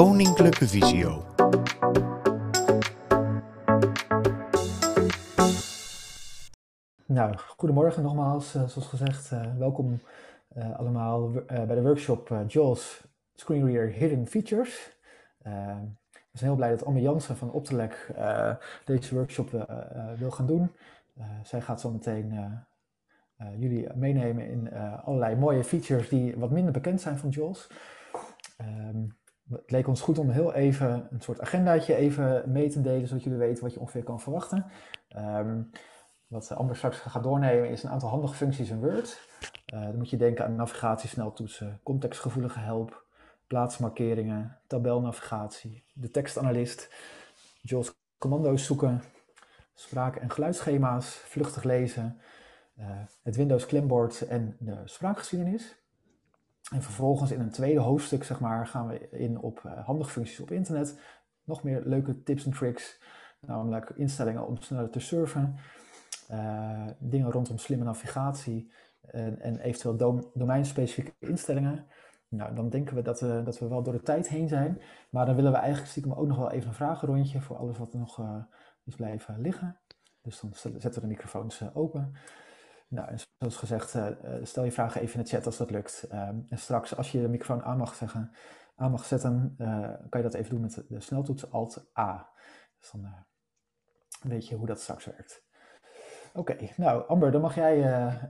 Koninklijke Visio. Nou, goedemorgen nogmaals, uh, zoals gezegd. Uh, welkom uh, allemaal bij de workshop JAWS Screen Hidden Features. we zijn heel blij dat Anne Jansen van Optelec deze workshop wil gaan doen. zij gaat zo meteen jullie meenemen in allerlei mooie features die wat minder bekend zijn van JAWS. Um, het leek ons goed om heel even een soort agendaatje even mee te delen, zodat jullie weten wat je ongeveer kan verwachten. Um, wat Amber straks gaat doornemen is een aantal handige functies in Word. Uh, dan moet je denken aan navigatiesneltoetsen, contextgevoelige help, plaatsmarkeringen, tabelnavigatie, de tekstanalist, JAWS commando's zoeken, spraak- en geluidsschema's, vluchtig lezen, uh, het Windows klembord en de spraakgeschiedenis. En vervolgens in een tweede hoofdstuk zeg maar, gaan we in op uh, handige functies op internet. Nog meer leuke tips en tricks, namelijk instellingen om sneller te surfen. Uh, dingen rondom slimme navigatie en, en eventueel dom, domeinspecifieke instellingen. Nou, dan denken we dat, we dat we wel door de tijd heen zijn. Maar dan willen we eigenlijk stiekem ook nog wel even een vragenrondje voor alles wat er nog uh, is blijven liggen. Dus dan zetten we de microfoons open. Nou, en zoals gezegd, uh, stel je vragen even in de chat als dat lukt. Um, en straks, als je de microfoon aan mag, zeggen, aan mag zetten, uh, kan je dat even doen met de sneltoets Alt-A. Dus dan weet je hoe dat straks werkt. Oké, okay, nou Amber, dan mag jij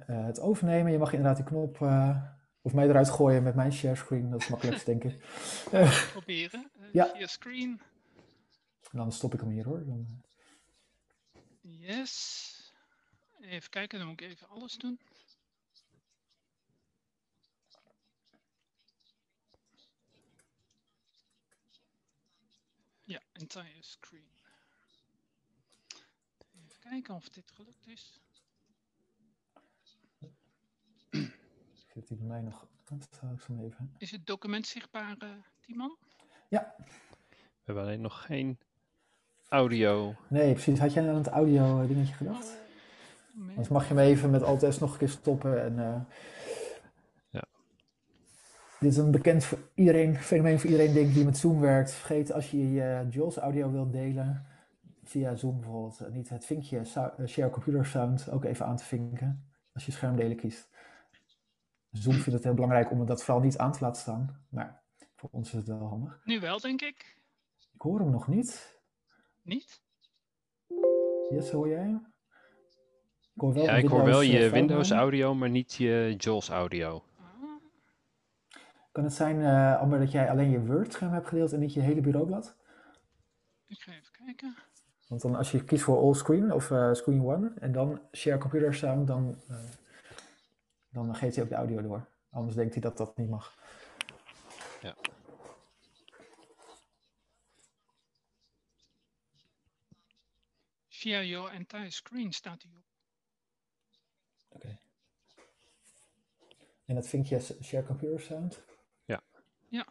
het overnemen. Je mag inderdaad die knop of mij eruit gooien met mijn share screen. Dat is makkelijkst, denk ik. Proberen. ja. Share screen. En dan stop ik hem hier hoor. Dan... Yes. Even kijken, dan moet ik even alles doen. Ja, entire screen. Even kijken of dit gelukt is. Zit hij bij mij nog even. Is het document zichtbaar, uh, Timon? Ja. We hebben alleen nog geen audio. Nee, precies. Had jij aan het audio dingetje gedacht? Anders mag je hem even met Alt-S nog een keer stoppen. En, uh, ja. Dit is een bekend voor iedereen, fenomeen voor iedereen denk ik, die met Zoom werkt. Vergeet als je je JAWS audio wilt delen, via Zoom bijvoorbeeld, niet het vinkje eh, Share Computer Sound ook even aan te vinken. Als je schermdelen kiest. Zoom vindt het heel belangrijk om dat vooral niet aan te laten staan. Maar voor ons is het wel handig. Nu wel, denk ik. Ik hoor hem nog niet. Niet? Yes, hoor jij hem? Ik hoor wel, ja, ik hoor wel je eh, Windows audio, maar niet je JAWS audio. Kan het zijn, uh, Amber, dat jij alleen je Word-scherm hebt gedeeld en niet je hele bureaublad? Ik ga even kijken. Want dan als je kiest voor all screen of uh, screen one en dan share computer sound, dan, uh, dan geeft hij ook de audio door. Anders denkt hij dat dat niet mag. Ja. Via your entire screen staat hij op. Oké. En dat vind je Share Computer Sound? Ja. Ja.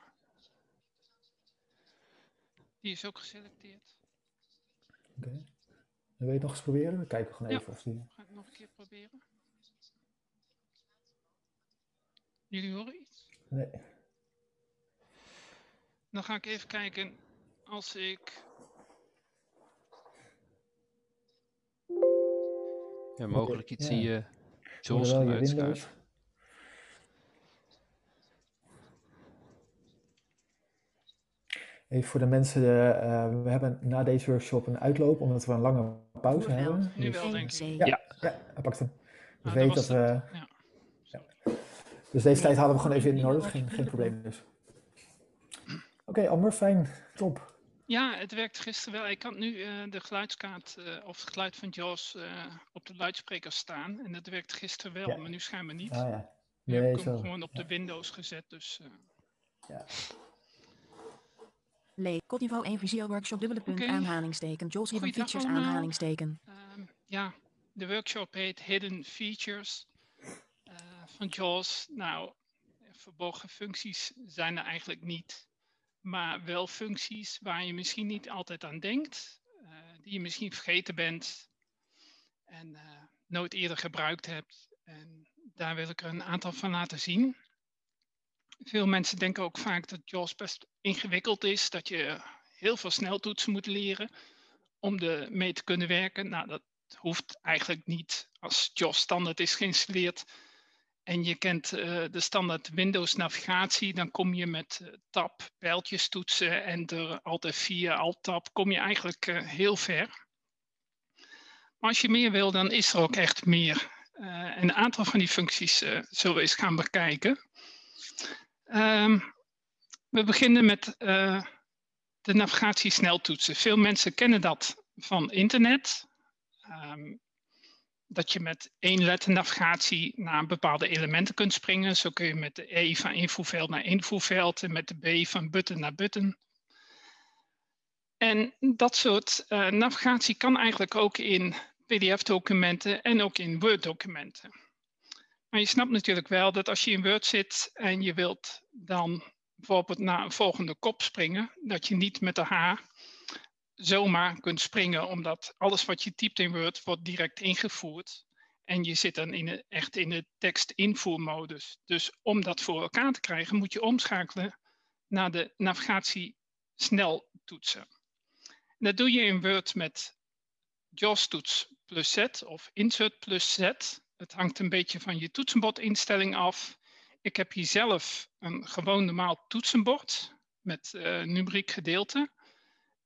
Die is ook geselecteerd. Oké. Okay. Wil je het nog eens proberen? We kijken gewoon even of die... Ga ik nog een keer proberen. Jullie horen iets? Nee. Dan ga ik even kijken als ik Ja, mogelijk iets ja. in je JAWS geluidskaart. Even voor de mensen, uh, we hebben na deze workshop een uitloop, omdat we een lange pauze hebben. Nu wel, denk ik. Ja, ja. ja hij pakt hem. Dus weet dat we... Ja. Ja. Dus deze tijd hadden we gewoon even in orde, geen, geen probleem dus. Oké, okay, Amber, fijn, top. Ja, het werkt gisteren wel. Ik had nu uh, de geluidskaart uh, of het geluid van JAWS uh, op de luidspreker staan. En dat werkt gisteren wel, ja. maar nu schijnbaar niet. Ah, ja. Nu nee, heb ik hem gewoon op de Windows gezet. Dus, ja. Leek, niveau 1 visio workshop, dubbele punt, okay. aanhalingsteken. JAWS hidden features, allemaal. aanhalingsteken. Ja, de workshop heet Hidden Features van JAWS. Nou, verborgen functies zijn er eigenlijk niet maar wel functies waar je misschien niet altijd aan denkt, uh, die je misschien vergeten bent en uh, nooit eerder gebruikt hebt. En daar wil ik er een aantal van laten zien. veel mensen denken ook vaak dat JAWS best ingewikkeld is, dat je heel veel sneltoetsen moet leren om mee te kunnen werken. Nou, dat hoeft eigenlijk niet. Als JAWS standaard is geïnstalleerd en je kent uh, de standaard Windows navigatie, dan kom je met uh, tab, pijltjes toetsen en de Alt F4, Alt Tab, kom je eigenlijk uh, heel ver. Als je meer wil, dan is er ook echt meer. en een aantal van die functies zullen we eens gaan bekijken. Um, we beginnen met de navigatie sneltoetsen. Veel mensen kennen dat van internet. Um, dat je met één letter navigatie naar bepaalde elementen kunt springen. Zo kun je met de E van invoerveld naar invoerveld en met de B van button naar button. En dat soort uh, navigatie kan eigenlijk ook in PDF-documenten en ook in Word-documenten. Maar je snapt natuurlijk wel dat als je in Word zit en je wilt dan bijvoorbeeld naar een volgende kop springen, dat je niet met de H zomaar kunt springen, omdat alles wat je typt in Word wordt direct ingevoerd. En je zit dan in echt in de tekstinvoermodus. Dus om dat voor elkaar te krijgen, moet je omschakelen naar de navigatie snel toetsen. dat doe je in Word met JAWS-toets plus Z of Insert plus Z. Het hangt een beetje van je toetsenbordinstelling af. Ik heb hier zelf een gewoon normaal toetsenbord met uh, numeriek gedeelte.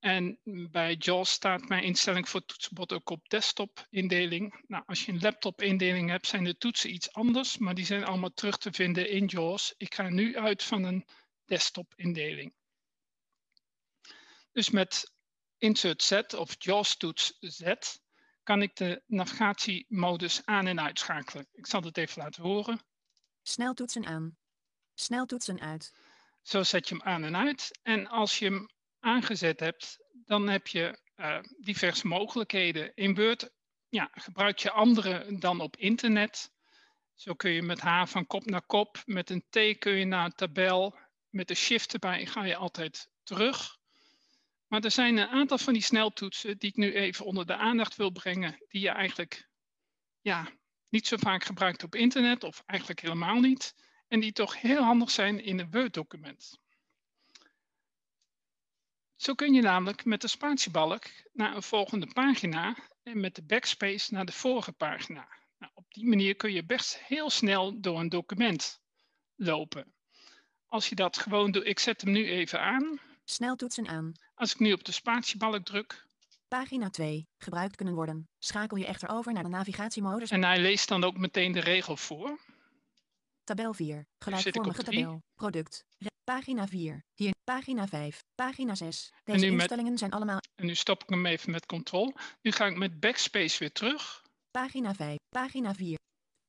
En bij JAWS staat mijn instelling voor toetsenbord ook op desktop-indeling. Nou, als je een laptop-indeling hebt, zijn de toetsen iets anders, maar die zijn allemaal terug te vinden in JAWS. Ik ga nu uit van een desktop-indeling. Dus met Insert Z of JAWS-toets Z kan ik de navigatiemodus aan- en uitschakelen. Ik zal het even laten horen. Sneltoetsen aan. Sneltoetsen uit. Zo zet je hem aan en uit. En als je hem aangezet hebt, dan heb je uh, diverse mogelijkheden. In Word ja, gebruik je andere dan op internet. Zo kun je met H van kop naar kop, met een T kun je naar een tabel, met de shift erbij ga je altijd terug. Maar er zijn een aantal van die sneltoetsen die ik nu even onder de aandacht wil brengen, die je eigenlijk ja, niet zo vaak gebruikt op internet of eigenlijk helemaal niet. En die toch heel handig zijn in een Word-document. Zo kun je namelijk met de spatiebalk naar een volgende pagina en met de backspace naar de vorige pagina. Nou, op die manier kun je best heel snel door een document lopen. Als je dat gewoon doet, ik zet hem nu even aan. Sneltoetsen aan. Als ik nu op de spatiebalk druk. Pagina 2, gebruikt kunnen worden. Schakel je echter over naar de navigatiemodus. En hij leest dan ook meteen de regel voor. Tabel 4, gelijkvormige tabel, product, Pagina 4. Hier, pagina 5, pagina 6. Deze instellingen zijn allemaal... En nu stop ik hem even met control. Nu ga ik met backspace weer terug. Pagina 5, pagina 4.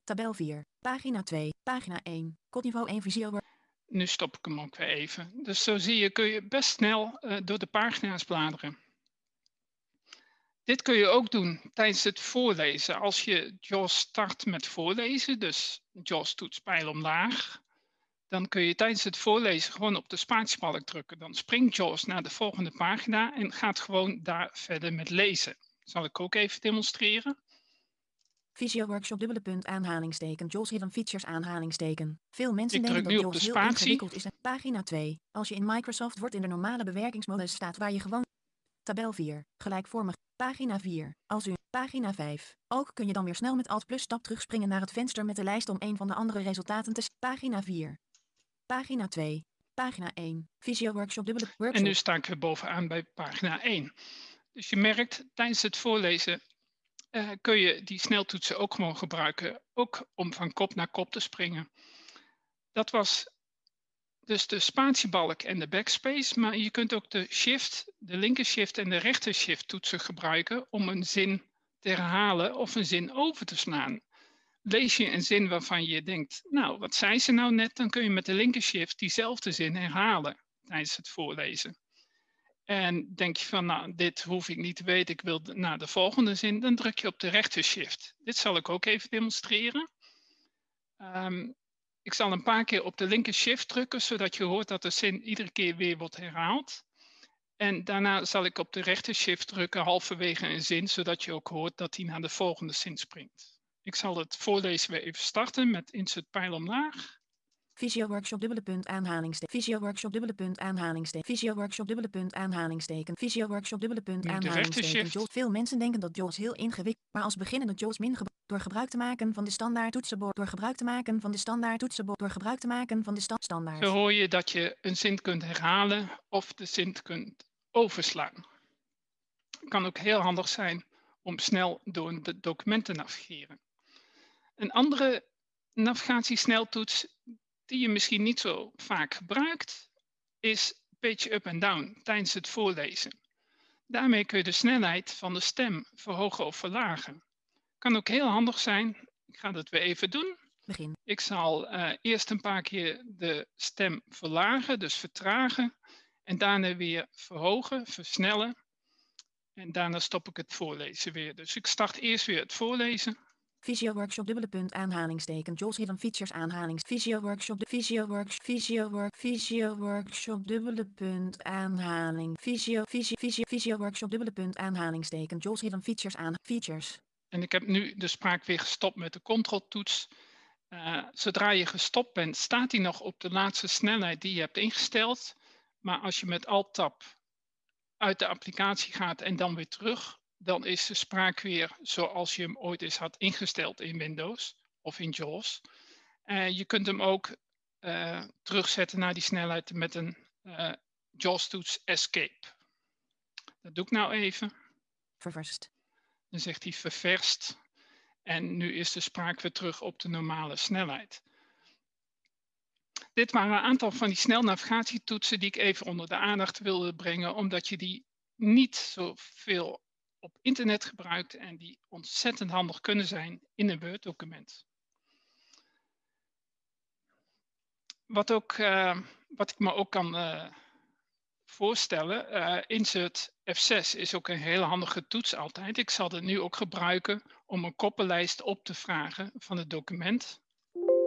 Tabel 4, pagina 2, pagina 1. Codniveau 1 visio. Nu stop ik hem ook weer even. Dus zo zie je, kun je best snel uh, door de pagina's bladeren. Dit kun je ook doen tijdens het voorlezen. Als je JAWS start met voorlezen, dus JAWS toets pijl omlaag, dan kun je tijdens het voorlezen gewoon op de spatiebalk drukken. Dan springt JAWS naar de volgende pagina en gaat gewoon daar verder met lezen. Zal ik ook even demonstreren. Visio workshop dubbele punt aanhalingsteken JAWS hidden features aanhalingsteken. Veel mensen ik denken dat JAWS heel ingewikkeld is. Pagina 2. Als je in Microsoft Word in de normale bewerkingsmodus staat waar je gewoon... Tabel 4. Gelijkvormig. Pagina 4. Als u... Pagina 5. Ook kun je dan weer snel met Alt plus tab terugspringen naar het venster met de lijst om een van de andere resultaten te... Pagina 4. Pagina 2. Pagina 1. Visio workshop dubbele workshop. En nu sta ik weer bovenaan bij pagina 1. Dus je merkt tijdens het voorlezen uh, kun je die sneltoetsen ook gewoon gebruiken. Ook om van kop naar kop te springen. Dat was dus de spatiebalk en de backspace. Maar je kunt ook de shift, de linker shift en de rechter shift toetsen gebruiken om een zin te herhalen of een zin over te slaan lees je een zin waarvan je denkt, nou, wat zei ze nou net? Dan kun je met de linker shift diezelfde zin herhalen tijdens het voorlezen. En denk je van, nou, dit hoef ik niet te weten, ik wil naar de volgende zin, dan druk je op de rechter shift. Dit zal ik ook even demonstreren. Um, ik zal een paar keer op de linker shift drukken, zodat je hoort dat de zin iedere keer weer wordt herhaald. En daarna zal ik op de rechter shift drukken halverwege een zin, zodat je ook hoort dat hij naar de volgende zin springt. Ik zal het voorlezen weer even starten met insert pijl omlaag. Visio workshop dubbele punt aanhalingsteken. Visio workshop dubbele punt aanhalingsteken. Visio workshop dubbele punt aanhalingsteken. Visio workshop dubbele punt aanhalingsteken. Jaws. Veel mensen denken dat Jaws heel ingewikkeld, maar als beginnende Jaws min door gebruik te maken van de standaard toetsenbord, door gebruik te maken van de standaard toetsenbord, door gebruik te maken van de standaard. Zo hoor je dat je een zin kunt herhalen of de zin kunt overslaan. Kan ook heel handig zijn om snel door de documenten te navigeren. Een andere navigatiesneltoets die je misschien niet zo vaak gebruikt, is page up en down tijdens het voorlezen. Daarmee kun je de snelheid van de stem verhogen of verlagen. Kan ook heel handig zijn. Ik ga dat weer even doen. Begin. Ik zal uh, eerst een paar keer de stem verlagen, dus vertragen. En daarna weer verhogen, versnellen. En daarna stop ik het voorlezen weer. Dus ik start eerst weer het voorlezen. Visio workshop dubbele punt aanhalingsteken Jules Hidden Features aanhalings Visio workshop de Visio works Visio work Visio workshop dubbele punt aanhaling Visio Visio Visio Visio workshop dubbele punt aanhalingsteken Jules Hidden Features aan Features. En ik heb nu de spraak weer gestopt met de control toets. Uh, zodra je gestopt bent, staat hij nog op de laatste snelheid die je hebt ingesteld. Maar als je met Alt-Tab uit de applicatie gaat en dan weer terug, dan is de spraak weer zoals je hem ooit eens had ingesteld in Windows of in JAWS. Uh, je kunt hem ook uh, terugzetten naar die snelheid met een uh, JAWS-toets Escape. Dat doe ik nou even. Ververst. Dan zegt hij ververst. En nu is de spraak weer terug op de normale snelheid. Dit waren een aantal van die snelnavigatietoetsen die ik even onder de aandacht wilde brengen, omdat je die niet zoveel op internet gebruikt en die ontzettend handig kunnen zijn in een Word-document. Wat, ook, uh, wat ik me ook kan uh, voorstellen, uh, insert F6 is ook een hele handige toets altijd. Ik zal het nu ook gebruiken om een koppenlijst op te vragen van het document.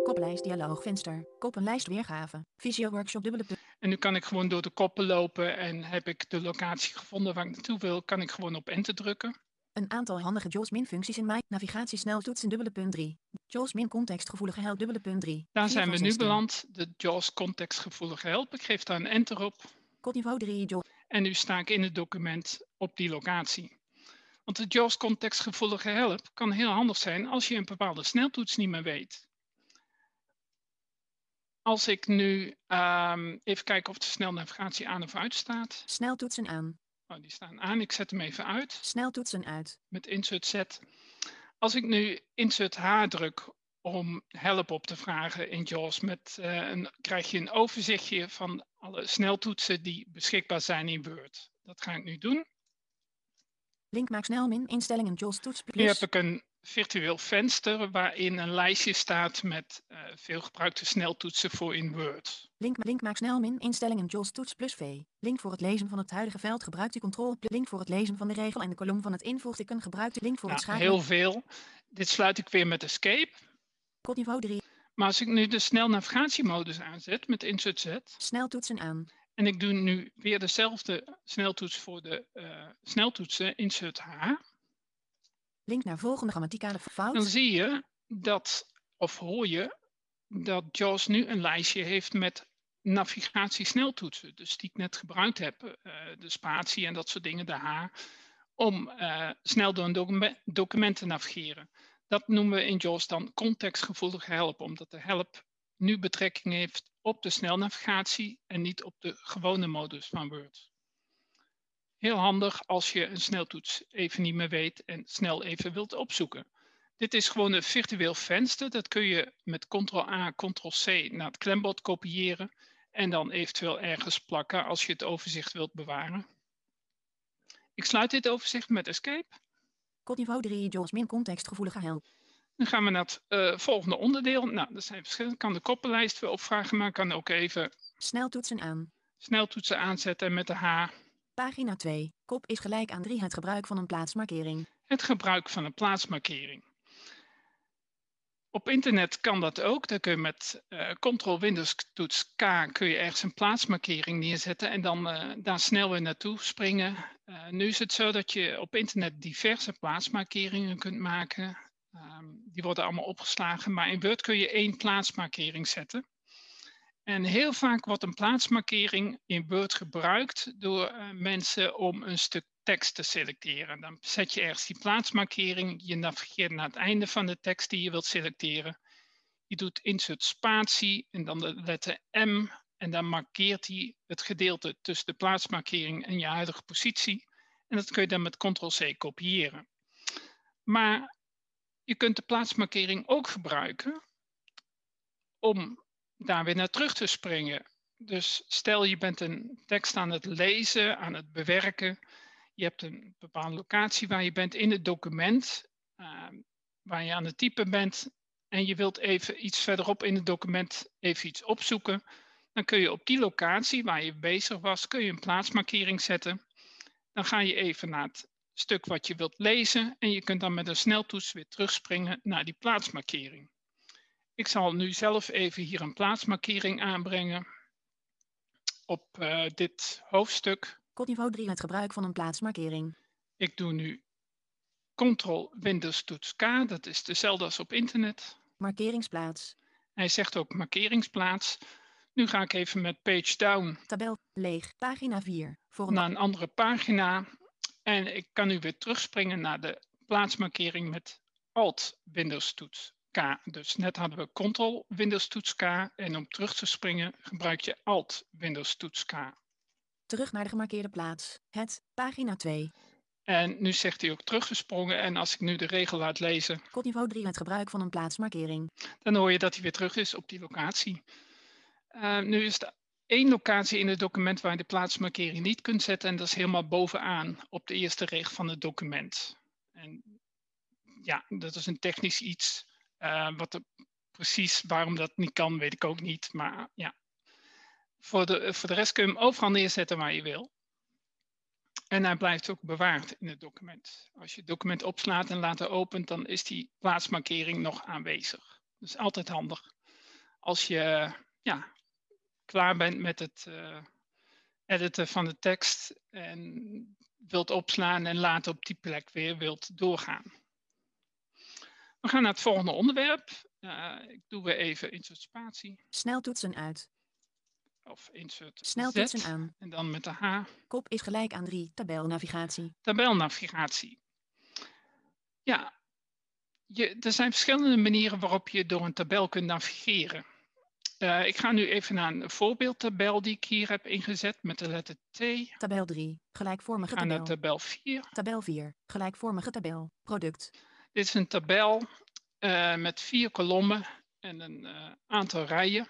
Koppenlijst dialoogvenster. Koppenlijst weergave. Visio workshop dubbele. En nu kan ik gewoon door de koppen lopen en heb ik de locatie gevonden waar ik naartoe wil, kan ik gewoon op enter drukken. Een aantal handige JAWS min functies in My navigatie sneltoetsen dubbele punt 3. JAWS min contextgevoelige help dubbele punt 3. Daar zijn we nu beland, de JAWS contextgevoelige help. Ik geef daar een enter op. Codeniveau 3 JAWS. En nu sta ik in het document op die locatie. Want de JAWS contextgevoelige help kan heel handig zijn als je een bepaalde sneltoets niet meer weet. Als ik nu um, even kijken of de snelnavigatie aan of uit staat. Sneltoetsen aan. Oh, die staan aan. Ik zet hem even uit. Sneltoetsen uit. Met insert Z. Als ik nu insert H druk om help op te vragen in JAWS, met, uh, een, krijg je een overzichtje van alle sneltoetsen die beschikbaar zijn in Word. Dat ga ik nu doen. Link maak snel min instellingen JAWS toets plus. Nu heb ik een virtueel venster waarin een lijstje staat met uh, veel gebruikte sneltoetsen voor in Word. Link, link maak snel min instellingen JAWS toets plus V. Link voor het lezen van het huidige veld gebruikt u control. Link voor het lezen van de regel en de kolom van het invoegteken gebruikt u link voor nou, het schakelen. Heel veel. Dit sluit ik weer met Escape. Codeniveau 3. Maar als ik nu de snelnavigatiemodus aanzet met Insert Z. Sneltoetsen aan. En ik doe nu weer dezelfde sneltoets voor de uh, sneltoetsen Insert H. Link naar volgende grammaticale fout. Dan zie je dat, of hoor je, dat JAWS nu een lijstje heeft met navigatiesneltoetsen. Dus die ik net gebruikt heb, uh, de spatie en dat soort dingen, de H, om uh, snel door een document, document te navigeren. Dat noemen we in JAWS dan contextgevoelige help, omdat de help nu betrekking heeft op de snelnavigatie en niet op de gewone modus van Word. Heel handig als je een sneltoets even niet meer weet en snel even wilt opzoeken. Dit is gewoon een virtueel venster. Dat kun je met Ctrl-A, Ctrl-C naar het klembord kopiëren en dan eventueel ergens plakken als je het overzicht wilt bewaren. Ik sluit dit overzicht met Escape. Codeniveau 3, JAWS min contextgevoelige help. Dan gaan we naar het uh, volgende onderdeel. Nou, dat zijn verschillende. Ik kan de koppenlijst weer opvragen, maar ik kan ook even sneltoetsen aan. Sneltoetsen aanzetten met de H. Pagina 2. Kop is gelijk aan 3. Het gebruik van een plaatsmarkering. Het gebruik van een plaatsmarkering. Op internet kan dat ook. Dan kun je met uh, Ctrl-Windows-toets K kun je ergens een plaatsmarkering neerzetten en dan uh, daar snel weer naartoe springen. Uh, nu is het zo dat je op internet diverse plaatsmarkeringen kunt maken. Um, die worden allemaal opgeslagen, maar in Word kun je één plaatsmarkering zetten. En heel vaak wordt een plaatsmarkering in Word gebruikt door uh, mensen om een stuk tekst te selecteren. Dan zet je ergens die plaatsmarkering, je navigeert naar het einde van de tekst die je wilt selecteren. Je doet insert spatie en dan de letter M en dan markeert hij het gedeelte tussen de plaatsmarkering en je huidige positie. En dat kun je dan met Ctrl-C kopiëren. Maar je kunt de plaatsmarkering ook gebruiken om daar weer naar terug te springen. Dus stel je bent een tekst aan het lezen, aan het bewerken. Je hebt een bepaalde locatie waar je bent in het document, uh, waar je aan het typen bent. En je wilt even iets verderop in het document even iets opzoeken. Dan kun je op die locatie waar je bezig was, kun je een plaatsmarkering zetten. Dan ga je even naar het stuk wat je wilt lezen en je kunt dan met een sneltoets weer terugspringen naar die plaatsmarkering. Ik zal nu zelf even hier een plaatsmarkering aanbrengen op uh, dit hoofdstuk. Codeniveau 3 het gebruik van een plaatsmarkering. Ik doe nu Ctrl Windows toets K, dat is dezelfde als op internet. Markeringsplaats. Hij zegt ook markeringsplaats. Nu ga ik even met page down. Tabel leeg, pagina 4. Voor een... Naar een andere pagina. En ik kan nu weer terugspringen naar de plaatsmarkering met Alt Windows toets K. Dus net hadden we Ctrl Windows toets K en om terug te springen gebruik je Alt Windows toets K. Terug naar de gemarkeerde plaats. Het, pagina 2. En nu zegt hij ook teruggesprongen. En als ik nu de regel laat lezen. Codeniveau 3 het gebruik van een plaatsmarkering. Dan hoor je dat hij weer terug is op die locatie. Uh, nu is er één locatie in het document waar je de plaatsmarkering niet kunt zetten. En dat is helemaal bovenaan op de eerste regel van het document. En ja, dat is een technisch iets. Uh, wat er, precies waarom dat niet kan, weet ik ook niet. Maar ja, voor de, voor de rest kun je hem overal neerzetten waar je wil. En hij blijft ook bewaard in het document. Als je het document opslaat en later opent, dan is die plaatsmarkering nog aanwezig. Dus altijd handig. Als je ja, klaar bent met het uh, editen van de tekst en wilt opslaan en later op die plek weer wilt doorgaan. We gaan naar het volgende onderwerp. Uh, ik doe weer even insert spatie. Sneltoetsen uit. Of insert Sneltoetsen Z, aan. En dan met de H. Kop is gelijk aan 3. Tabelnavigatie. Tabelnavigatie. Ja, je, er zijn verschillende manieren waarop je door een tabel kunt navigeren. Uh, ik ga nu even naar een voorbeeldtabel die ik hier heb ingezet met de letter T. Tabel 3, gelijkvormige tabel. naar tabel 4. Tabel 4, gelijkvormige tabel. Product. Dit is een tabel uh, met vier kolommen en een uh, aantal rijen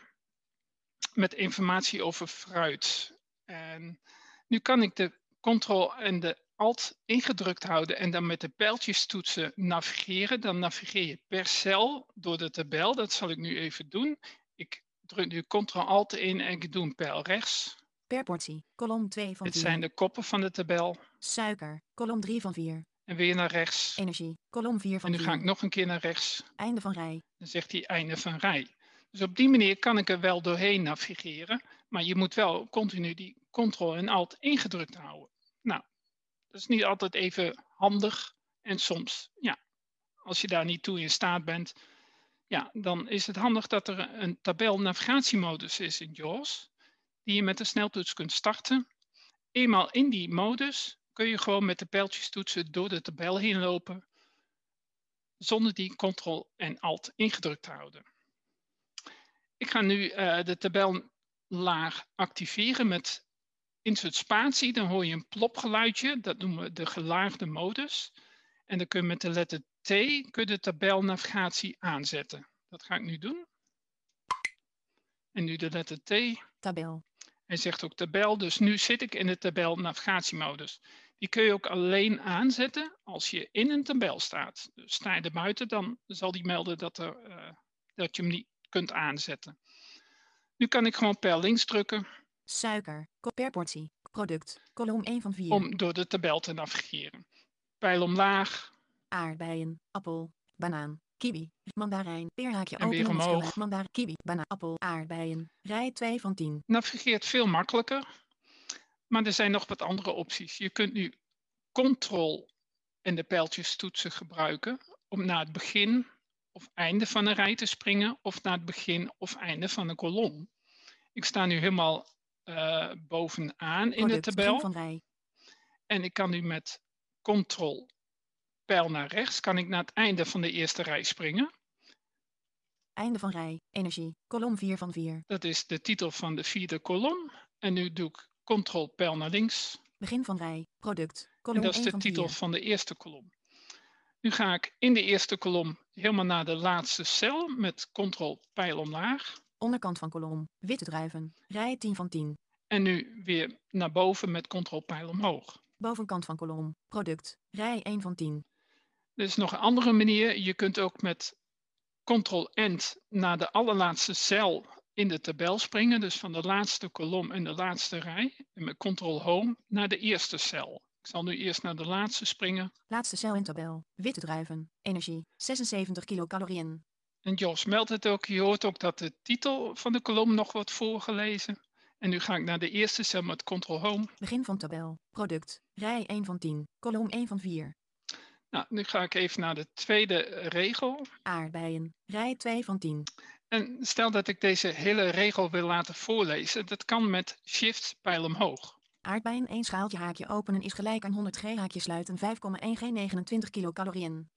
met informatie over fruit. En nu kan ik de Ctrl en de Alt ingedrukt houden en dan met de pijltjestoetsen navigeren. Dan navigeer je per cel door de tabel. Dat zal ik nu even doen. Ik druk nu Ctrl-Alt in en ik doe een pijl rechts. Per portie, kolom 2 van Dit 4. zijn de koppen van de tabel. Suiker, kolom 3 van 4. En weer naar rechts. Energie, kolom 4 van En nu 4. ga ik nog een keer naar rechts. Einde van rij. Dan zegt hij einde van rij. Dus op die manier kan ik er wel doorheen navigeren. Maar je moet wel continu die Ctrl en Alt ingedrukt houden. Nou, dat is niet altijd even handig. En soms, ja, als je daar niet toe in staat bent, ja, dan is het handig dat er een tabel navigatiemodus is in JAWS, die je met de sneltoets kunt starten. Eenmaal in die modus kun je gewoon met de pijltjestoetsen door de tabel heen lopen, zonder die Ctrl en Alt ingedrukt te houden. Ik ga nu uh, de tabellaag activeren met insert spatie. Dan hoor je een plopgeluidje, dat noemen we de gelaagde modus. En dan kun je met de letter T kun je de tabelnavigatie aanzetten. Dat ga ik nu doen. En nu de letter T. Tabel. Hij zegt ook tabel, dus nu zit ik in de tabelnavigatiemodus. Die kun je ook alleen aanzetten als je in een tabel staat. Dus sta je er buiten, dan zal die melden dat, er, uh, dat je hem niet kunt aanzetten. Nu kan ik gewoon per links drukken. Suiker, per portie, product, kolom 1 van 4. Om door de tabel te navigeren. Pijl omlaag. Aardbeien, appel, banaan, kiwi, mandarijn, peerhaakje, en weer omhoog. mandarijn, kiwi, banaan, appel, aardbeien. Rij 2 van 10. Navigeert veel makkelijker. Maar er zijn nog wat andere opties. Je kunt nu Ctrl en de pijltjes toetsen gebruiken om naar het begin of einde van een rij te springen of naar het begin of einde van een kolom. Ik sta nu helemaal uh, bovenaan in de tabel. Van rij. En ik kan nu met Ctrl pijl naar rechts, kan ik naar het einde van de eerste rij springen. Einde van rij, energie, kolom 4 van 4. Dat is de titel van de vierde kolom. En nu doe ik Ctrl pijl naar links. Begin van rij, product, kolom en dat is de titel van de eerste kolom. Nu ga ik in de eerste kolom helemaal naar de laatste cel met Ctrl pijl omlaag. Onderkant van kolom, witte druiven, rij 10 van 10. En nu weer naar boven met Ctrl pijl omhoog. Bovenkant van kolom, product, rij 1 van 10. Er is nog een andere manier. Je kunt ook met Ctrl-End naar de allerlaatste cel in de tabel springen. Dus van de laatste kolom en de laatste rij. En met Ctrl-Home naar de eerste cel. Ik zal nu eerst naar de laatste springen. Laatste cel in tabel. Witte druiven. Energie. 76 kilocalorieën. En Jos meldt het ook. Je hoort ook dat de titel van de kolom nog wordt voorgelezen. En nu ga ik naar de eerste cel met Ctrl-Home. Begin van tabel. Product. Rij 1 van 10. Kolom 1 van 4. Nou, nu ga ik even naar de tweede regel. Aardbeien. Rij 2 van 10. En stel dat ik deze hele regel wil laten voorlezen. Dat kan met shift pijl omhoog. Aardbeien 1 schaaltje haakje openen is gelijk aan 100 g haakje sluiten 5,1 g 29 kilocalorieën.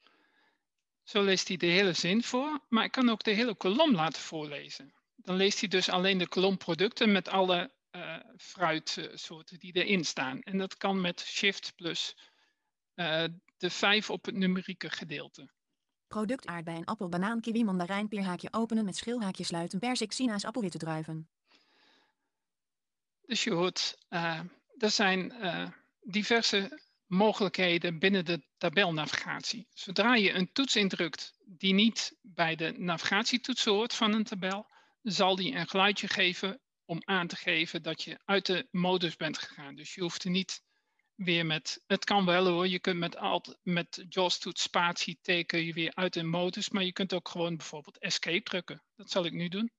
Zo leest hij de hele zin voor, maar ik kan ook de hele kolom laten voorlezen. Dan leest hij dus alleen de kolom producten met alle uh, fruitsoorten die erin staan. En dat kan met shift plus uh, de 5 op het numerieke gedeelte. Product aardbeien, appel, banaan, kiwi, mandarijn, peerhaakje openen met schilhaakje sluiten, persik, sinaas, appelwitte druiven. Dus je hoort, uh, er zijn uh, diverse mogelijkheden binnen de tabelnavigatie. Zodra je een toets indrukt die niet bij de navigatietoets hoort van een tabel, zal die een geluidje geven om aan te geven dat je uit de modus bent gegaan. Dus je hoeft er niet weer met, het kan wel hoor, je kunt met, alt, met JAWS toets spatie teken je weer uit de modus, maar je kunt ook gewoon bijvoorbeeld escape drukken. Dat zal ik nu doen.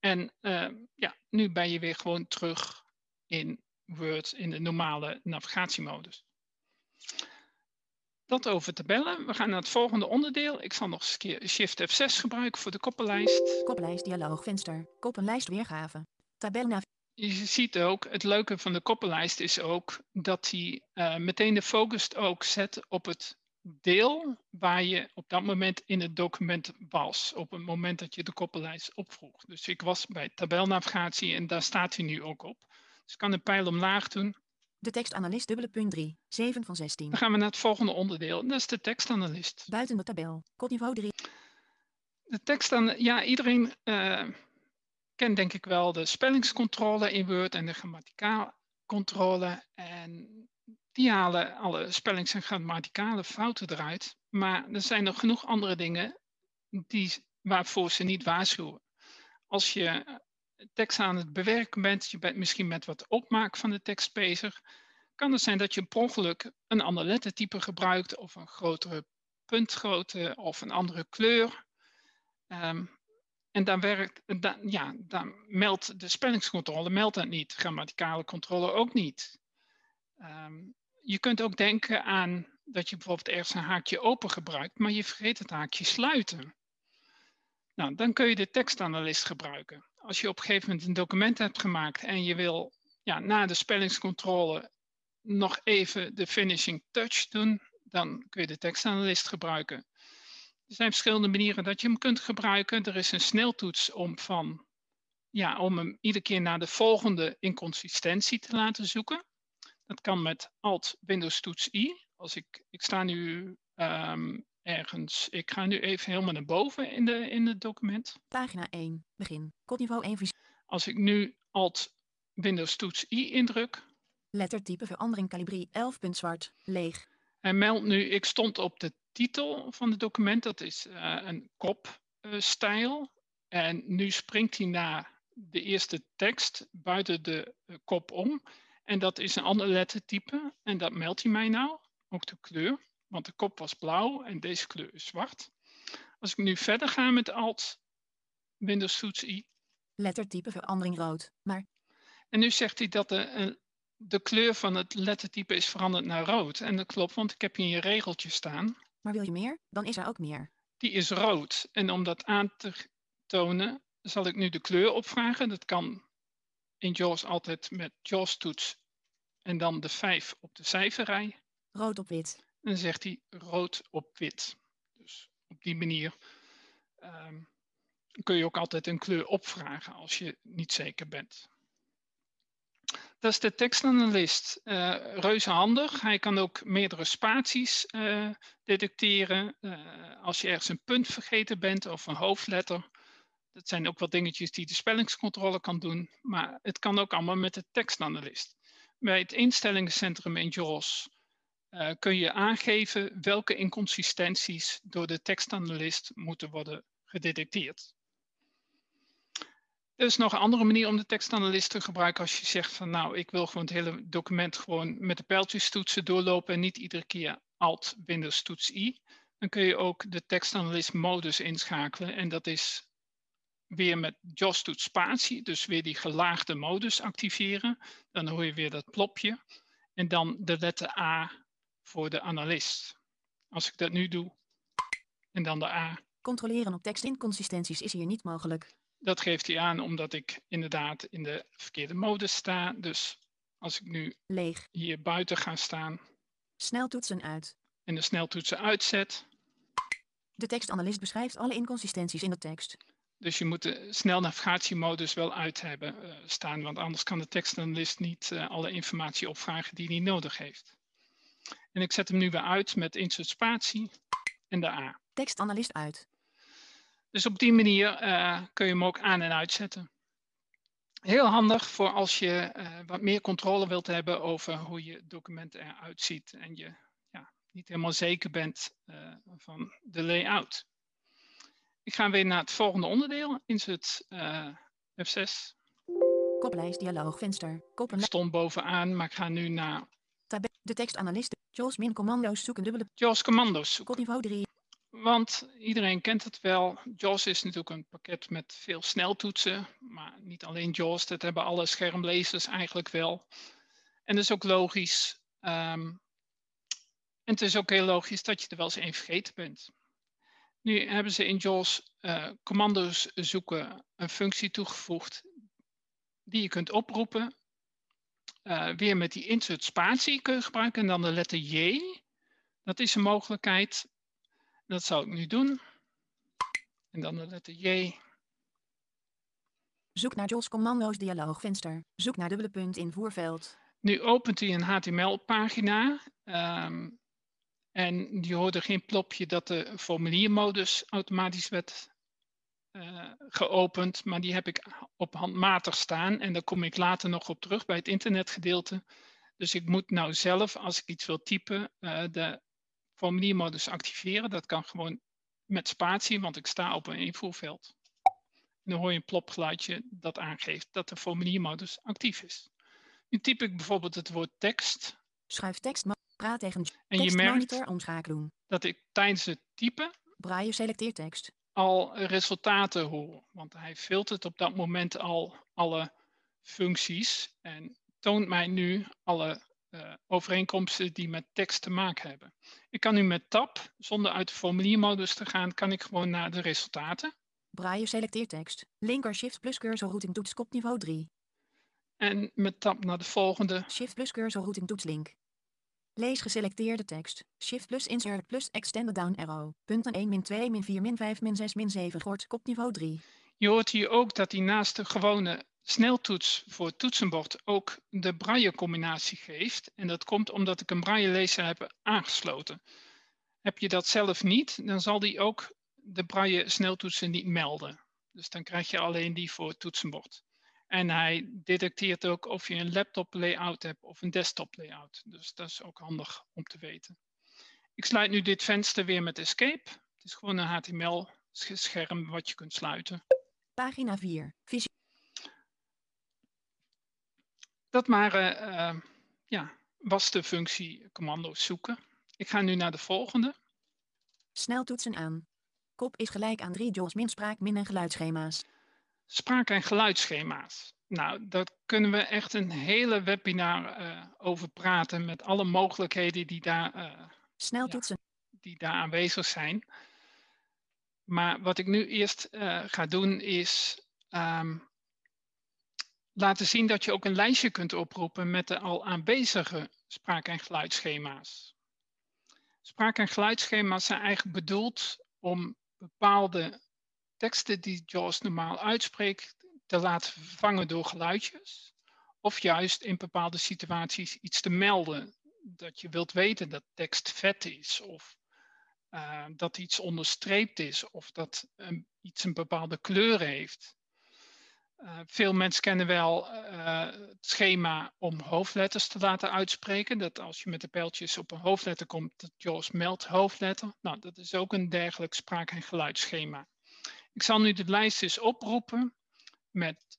En uh, ja, nu ben je weer gewoon terug in Word in de normale navigatiemodus. Dat over tabellen. We gaan naar het volgende onderdeel. Ik zal nog eens een keer Shift F6 gebruiken voor de koppenlijst. Koppenlijst dialoogvenster. Koppenlijst weergave. Tabelnavigatie je ziet ook, het leuke van de koppenlijst is ook dat hij uh, meteen de focus ook zet op het deel waar je op dat moment in het document was. Op het moment dat je de koppenlijst opvroeg. Dus ik was bij tabelnavigatie en daar staat hij nu ook op. Dus ik kan de pijl omlaag doen. De tekstanalist dubbele punt 3, 7 van 16. Dan gaan we naar het volgende onderdeel. Dat is de tekstanalist. Buiten de tabel, kodniveau 3. De tekstanalist, ja iedereen... Uh, ken denk ik wel de spellingscontrole in Word en de grammaticaalcontrole. En die halen alle spellings- en grammaticale fouten eruit. Maar er zijn nog genoeg andere dingen die, waarvoor ze niet waarschuwen. Als je tekst aan het bewerken bent, je bent misschien met wat opmaak van de tekst bezig, kan het zijn dat je per ongeluk een ander lettertype gebruikt of een grotere puntgrootte of een andere kleur. Um, en dan, werkt, dan, ja, dan meldt de spellingscontrole meldt dat niet, grammaticale controle ook niet. Um, je kunt ook denken aan dat je bijvoorbeeld ergens een haakje open gebruikt, maar je vergeet het haakje sluiten. Nou, dan kun je de tekstanalist gebruiken. Als je op een gegeven moment een document hebt gemaakt en je wil ja, na de spellingscontrole nog even de finishing touch doen, dan kun je de tekstanalist gebruiken. Er zijn verschillende manieren dat je hem kunt gebruiken. Er is een sneltoets om, van, ja, om hem iedere keer naar de volgende inconsistentie te laten zoeken. Dat kan met Alt Windows toets I. Als ik, ik sta nu um, ergens, ik ga nu even helemaal naar boven in, de, in het document. Pagina 1, begin, kodniveau 1. Als ik nu Alt Windows toets I indruk. Lettertype verandering kalibrie 11 punt zwart, leeg. Hij meldt nu, ik stond op de titel van het document, dat is uh, een kopstijl. en nu springt hij naar de eerste tekst buiten de uh, kop om. En dat is een ander lettertype. En dat meldt hij mij nou, ook de kleur. Want de kop was blauw en deze kleur is zwart. Als ik nu verder ga met Alt, Windows toets I. Lettertype verandering rood, maar... En nu zegt hij dat de, de kleur van het lettertype is veranderd naar rood. En dat klopt, want ik heb hier een regeltje staan. Maar wil je meer? Dan is er ook meer. Die is rood. En om dat aan te tonen, zal ik nu de kleur opvragen. Dat kan in JAWS altijd met JAWS-toets en dan de 5 op de cijferrij. Rood op wit. En dan zegt hij rood op wit. Dus op die manier um, kun je ook altijd een kleur opvragen als je niet zeker bent. Dat is de tekstanalist. Uh, reuze handig. Hij kan ook meerdere spaties uh, detecteren. Uh, als je ergens een punt vergeten bent of een hoofdletter. Dat zijn ook wel dingetjes die de spellingscontrole kan doen. Maar het kan ook allemaal met de tekstanalist. Bij het instellingencentrum in JAWS kun je aangeven welke inconsistenties door de tekstanalist moeten worden gedetecteerd. Er is nog een andere manier om de tekstanalist te gebruiken als je zegt van nou, ik wil gewoon het hele document gewoon met de pijltjes toetsen doorlopen en niet iedere keer Alt Windows toets I. Dan kun je ook de tekstanalist modus inschakelen en dat is weer met JOS toets spatie, dus weer die gelaagde modus activeren. Dan hoor je weer dat plopje en dan de letter A voor de analist. Als ik dat nu doe en dan de A. Controleren op tekstinconsistenties is hier niet mogelijk. Dat geeft hij aan omdat ik inderdaad in de verkeerde modus sta. Dus als ik nu Leeg. hier buiten ga staan. Sneltoetsen uit. En de sneltoetsen uitzet. De tekstanalist beschrijft alle inconsistenties in de tekst. Dus je moet de snelnavigatiemodus wel uit hebben uh, staan, want anders kan de tekstanalist niet uh, alle informatie opvragen die hij nodig heeft. En ik zet hem nu weer uit met insert spatie en de A. Tekstanalist uit. Dus op die manier uh, kun je hem ook aan en uitzetten. Heel handig voor als je uh, wat meer controle wilt hebben over hoe je document eruit ziet en je ja, niet helemaal zeker bent uh, van de layout. Ik ga weer naar het volgende onderdeel, insert F6. Koplijst dialoogvenster. Koppen... stond bovenaan, maar ik ga nu naar... De tekstanalist. JAWS min commando's zoeken dubbele... JAWS commando's zoeken. Kopniveau 3. Want iedereen kent het wel. JAWS is natuurlijk een pakket met veel sneltoetsen. Maar niet alleen JAWS, dat hebben alle schermlezers eigenlijk wel. En dat is ook logisch. En het is ook heel logisch dat je er wel eens één vergeten bent. Nu hebben ze in JAWS uh, commando's zoeken een functie toegevoegd die je kunt oproepen. Uh, weer met die insert spatie kun gebruiken en dan de letter J. Dat is een mogelijkheid dat zal ik nu doen. En dan de letter J. Zoek naar JAWS commando's dialoogvenster. Zoek naar dubbele punt invoerveld. Nu opent hij een HTML-pagina. Um, en je hoorde geen plopje dat de formuliermodus automatisch werd uh, geopend. Maar die heb ik op handmatig staan. En daar kom ik later nog op terug bij het internetgedeelte. Dus ik moet nou zelf, als ik iets wil typen, uh, de formuliermodus activeren. Dat kan gewoon met spatie, want ik sta op een invoerveld. En dan hoor je een plopgeluidje dat aangeeft dat de formuliermodus actief is. Nu typ ik bijvoorbeeld het woord tekst. Schuif tekst, praat tegen en je merkt omschakelen. dat ik tijdens het typen Braille selecteert tekst. al resultaten hoor. Want hij filtert op dat moment al alle functies en toont mij nu alle uh, overeenkomsten die met tekst te maken hebben. Ik kan nu met tab, zonder uit de formuliermodus te gaan, kan ik gewoon naar de resultaten. Braille selecteert tekst. Linker shift plus cursor routing toets kopniveau 3. En met tab naar de volgende. Shift plus cursor routing toets link. Lees geselecteerde tekst. Shift plus insert plus extended down arrow. Punten 1 min 2 min 4 min 5 min 6 min 7 gort kopniveau 3. Je hoort hier ook dat hij naast de gewone sneltoets voor het toetsenbord ook de braille combinatie geeft. En dat komt omdat ik een braille lezer heb aangesloten. Heb je dat zelf niet, dan zal die ook de braille sneltoetsen niet melden. Dus dan krijg je alleen die voor het toetsenbord. En hij detecteert ook of je een laptop layout hebt of een desktop layout. Dus dat is ook handig om te weten. Ik sluit nu dit venster weer met Escape. Het is gewoon een HTML scherm wat je kunt sluiten. Pagina 4. Visie. Dat maar uh, ja, was de functie commando's zoeken. Ik ga nu naar de volgende. Sneltoetsen aan. Kop is gelijk aan 3 joules min spraak min en geluidsschema's. Spraak- en geluidsschema's. Nou, daar kunnen we echt een hele webinar uh, over praten met alle mogelijkheden die daar, uh, Sneltoetsen. Ja, die daar aanwezig zijn. Maar wat ik nu eerst uh, ga doen is ehm, laten zien dat je ook een lijstje kunt oproepen met de al aanwezige spraak- en geluidsschema's. Spraak- en geluidsschema's zijn eigenlijk bedoeld om bepaalde teksten die JAWS normaal uitspreekt te laten vervangen door geluidjes. Of juist in bepaalde situaties iets te melden. Dat je wilt weten dat tekst vet is of uh, dat iets onderstreept is of dat iets een bepaalde kleur heeft. Uh, veel mensen kennen wel uh, het schema om hoofdletters te laten uitspreken. Dat als je met de pijltjes op een hoofdletter komt, dat JAWS meldt hoofdletter. Nou, dat is ook een dergelijk spraak- en geluidsschema. Ik zal nu de lijst eens oproepen met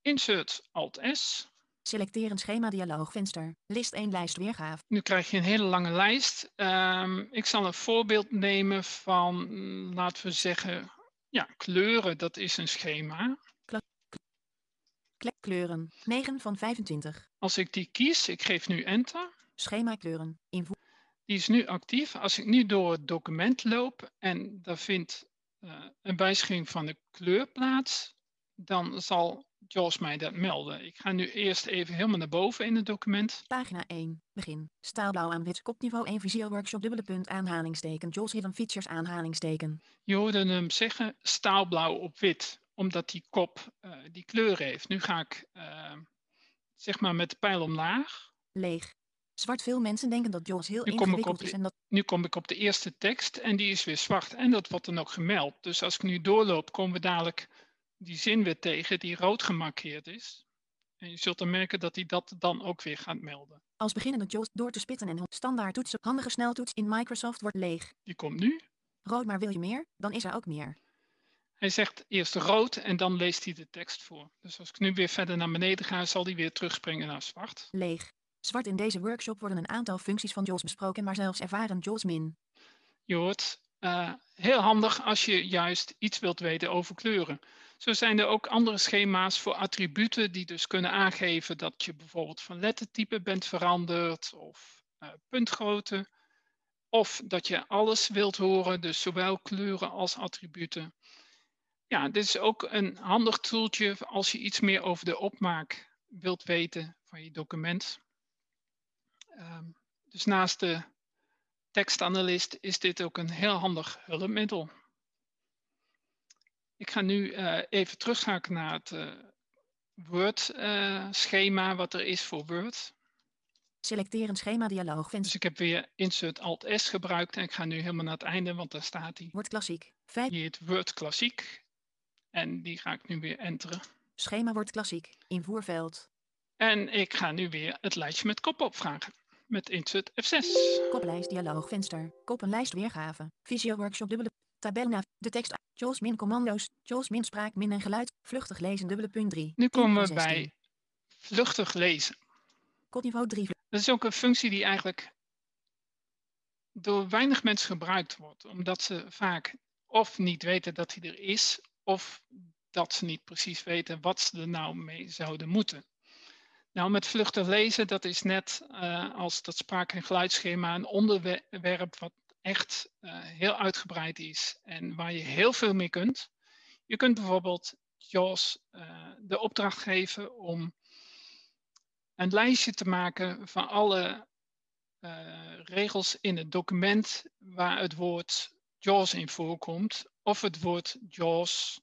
Insert Alt-S. Selecteer een schema dialoogvenster. List 1 lijst weergave. Nu krijg je een hele lange lijst. Um, ik zal een voorbeeld nemen van, laten we zeggen, ja, kleuren. Dat is een schema. Kleuren, 9 van 25. Als ik die kies, ik geef nu enter. Schema kleuren, invoer. Die is nu actief. Als ik nu door het document loop en daar vindt uh, een wijziging van de kleur plaats, dan zal JAWS mij dat melden. Ik ga nu eerst even helemaal naar boven in het document. Pagina 1, begin. Staalblauw aan wit, kopniveau 1 Visio Workshop, dubbele punt, aanhalingsteken, JAWS Hidden Features, aanhalingsteken. Je hoorde hem zeggen staalblauw op wit, omdat die kop uh, die kleur heeft. Nu ga ik uh, zeg maar met de pijl omlaag. Leeg. Zwart, veel mensen denken dat JAWS heel nu ingewikkeld de, is en dat... Nu kom ik op de eerste tekst en die is weer zwart en dat wordt dan ook gemeld. Dus als ik nu doorloop, komen we dadelijk die zin weer tegen die rood gemarkeerd is. En je zult dan merken dat hij dat dan ook weer gaat melden. Als beginnende JAWS door te spitten en standaard toetsen, handige sneltoets in Microsoft wordt leeg. Die komt nu. Rood, maar wil je meer? Dan is er ook meer. Hij zegt eerst rood en dan leest hij de tekst voor. Dus als ik nu weer verder naar beneden ga, zal hij weer terugspringen naar zwart. Leeg. Zwart in deze workshop worden een aantal functies van JAWS besproken, maar zelfs ervaren JAWS min. Je hoort, uh, heel handig als je juist iets wilt weten over kleuren. Zo zijn er ook andere schema's voor attributen die dus kunnen aangeven dat je bijvoorbeeld van lettertype bent veranderd of uh, puntgrootte. Of dat je alles wilt horen, dus zowel kleuren als attributen. Ja, dit is ook een handig toeltje als je iets meer over de opmaak wilt weten van je document. Um, dus naast de tekstanalist is dit ook een heel handig hulpmiddel. Ik ga nu uh, even terugschakelen naar het uh, Word-schema uh, wat er is voor Word. Selecteer een schema dialoogvenster. Dus ik heb weer Insert Alt S gebruikt en ik ga nu helemaal naar het einde, want daar staat hij. Word klassiek. Vijf. Die heet Word klassiek. En die ga ik nu weer enteren. Schema wordt klassiek. Invoerveld. En ik ga nu weer het lijstje met kop opvragen. Met Insert F6. Koplijst dialoogvenster. Kop een lijst weergave. Visio workshop dubbele. Tabel naar de tekst. JAWS min commando's. JAWS min spraak min en geluid. Vluchtig lezen dubbele punt 3. Nu komen we bij vluchtig lezen. Kopniveau 3. Dat is ook een functie die eigenlijk door weinig mensen gebruikt wordt. Omdat ze vaak of niet weten dat hij er is. Of dat ze niet precies weten wat ze er nou mee zouden moeten. Nou, met vluchtig lezen, dat is net uh, als dat spraak- en geluidsschema een onderwerp wat echt uh, heel uitgebreid is en waar je heel veel mee kunt. Je kunt bijvoorbeeld JAWS uh, de opdracht geven om een lijstje te maken van alle regels in het document waar het woord JAWS in voorkomt. Of het woord JAWS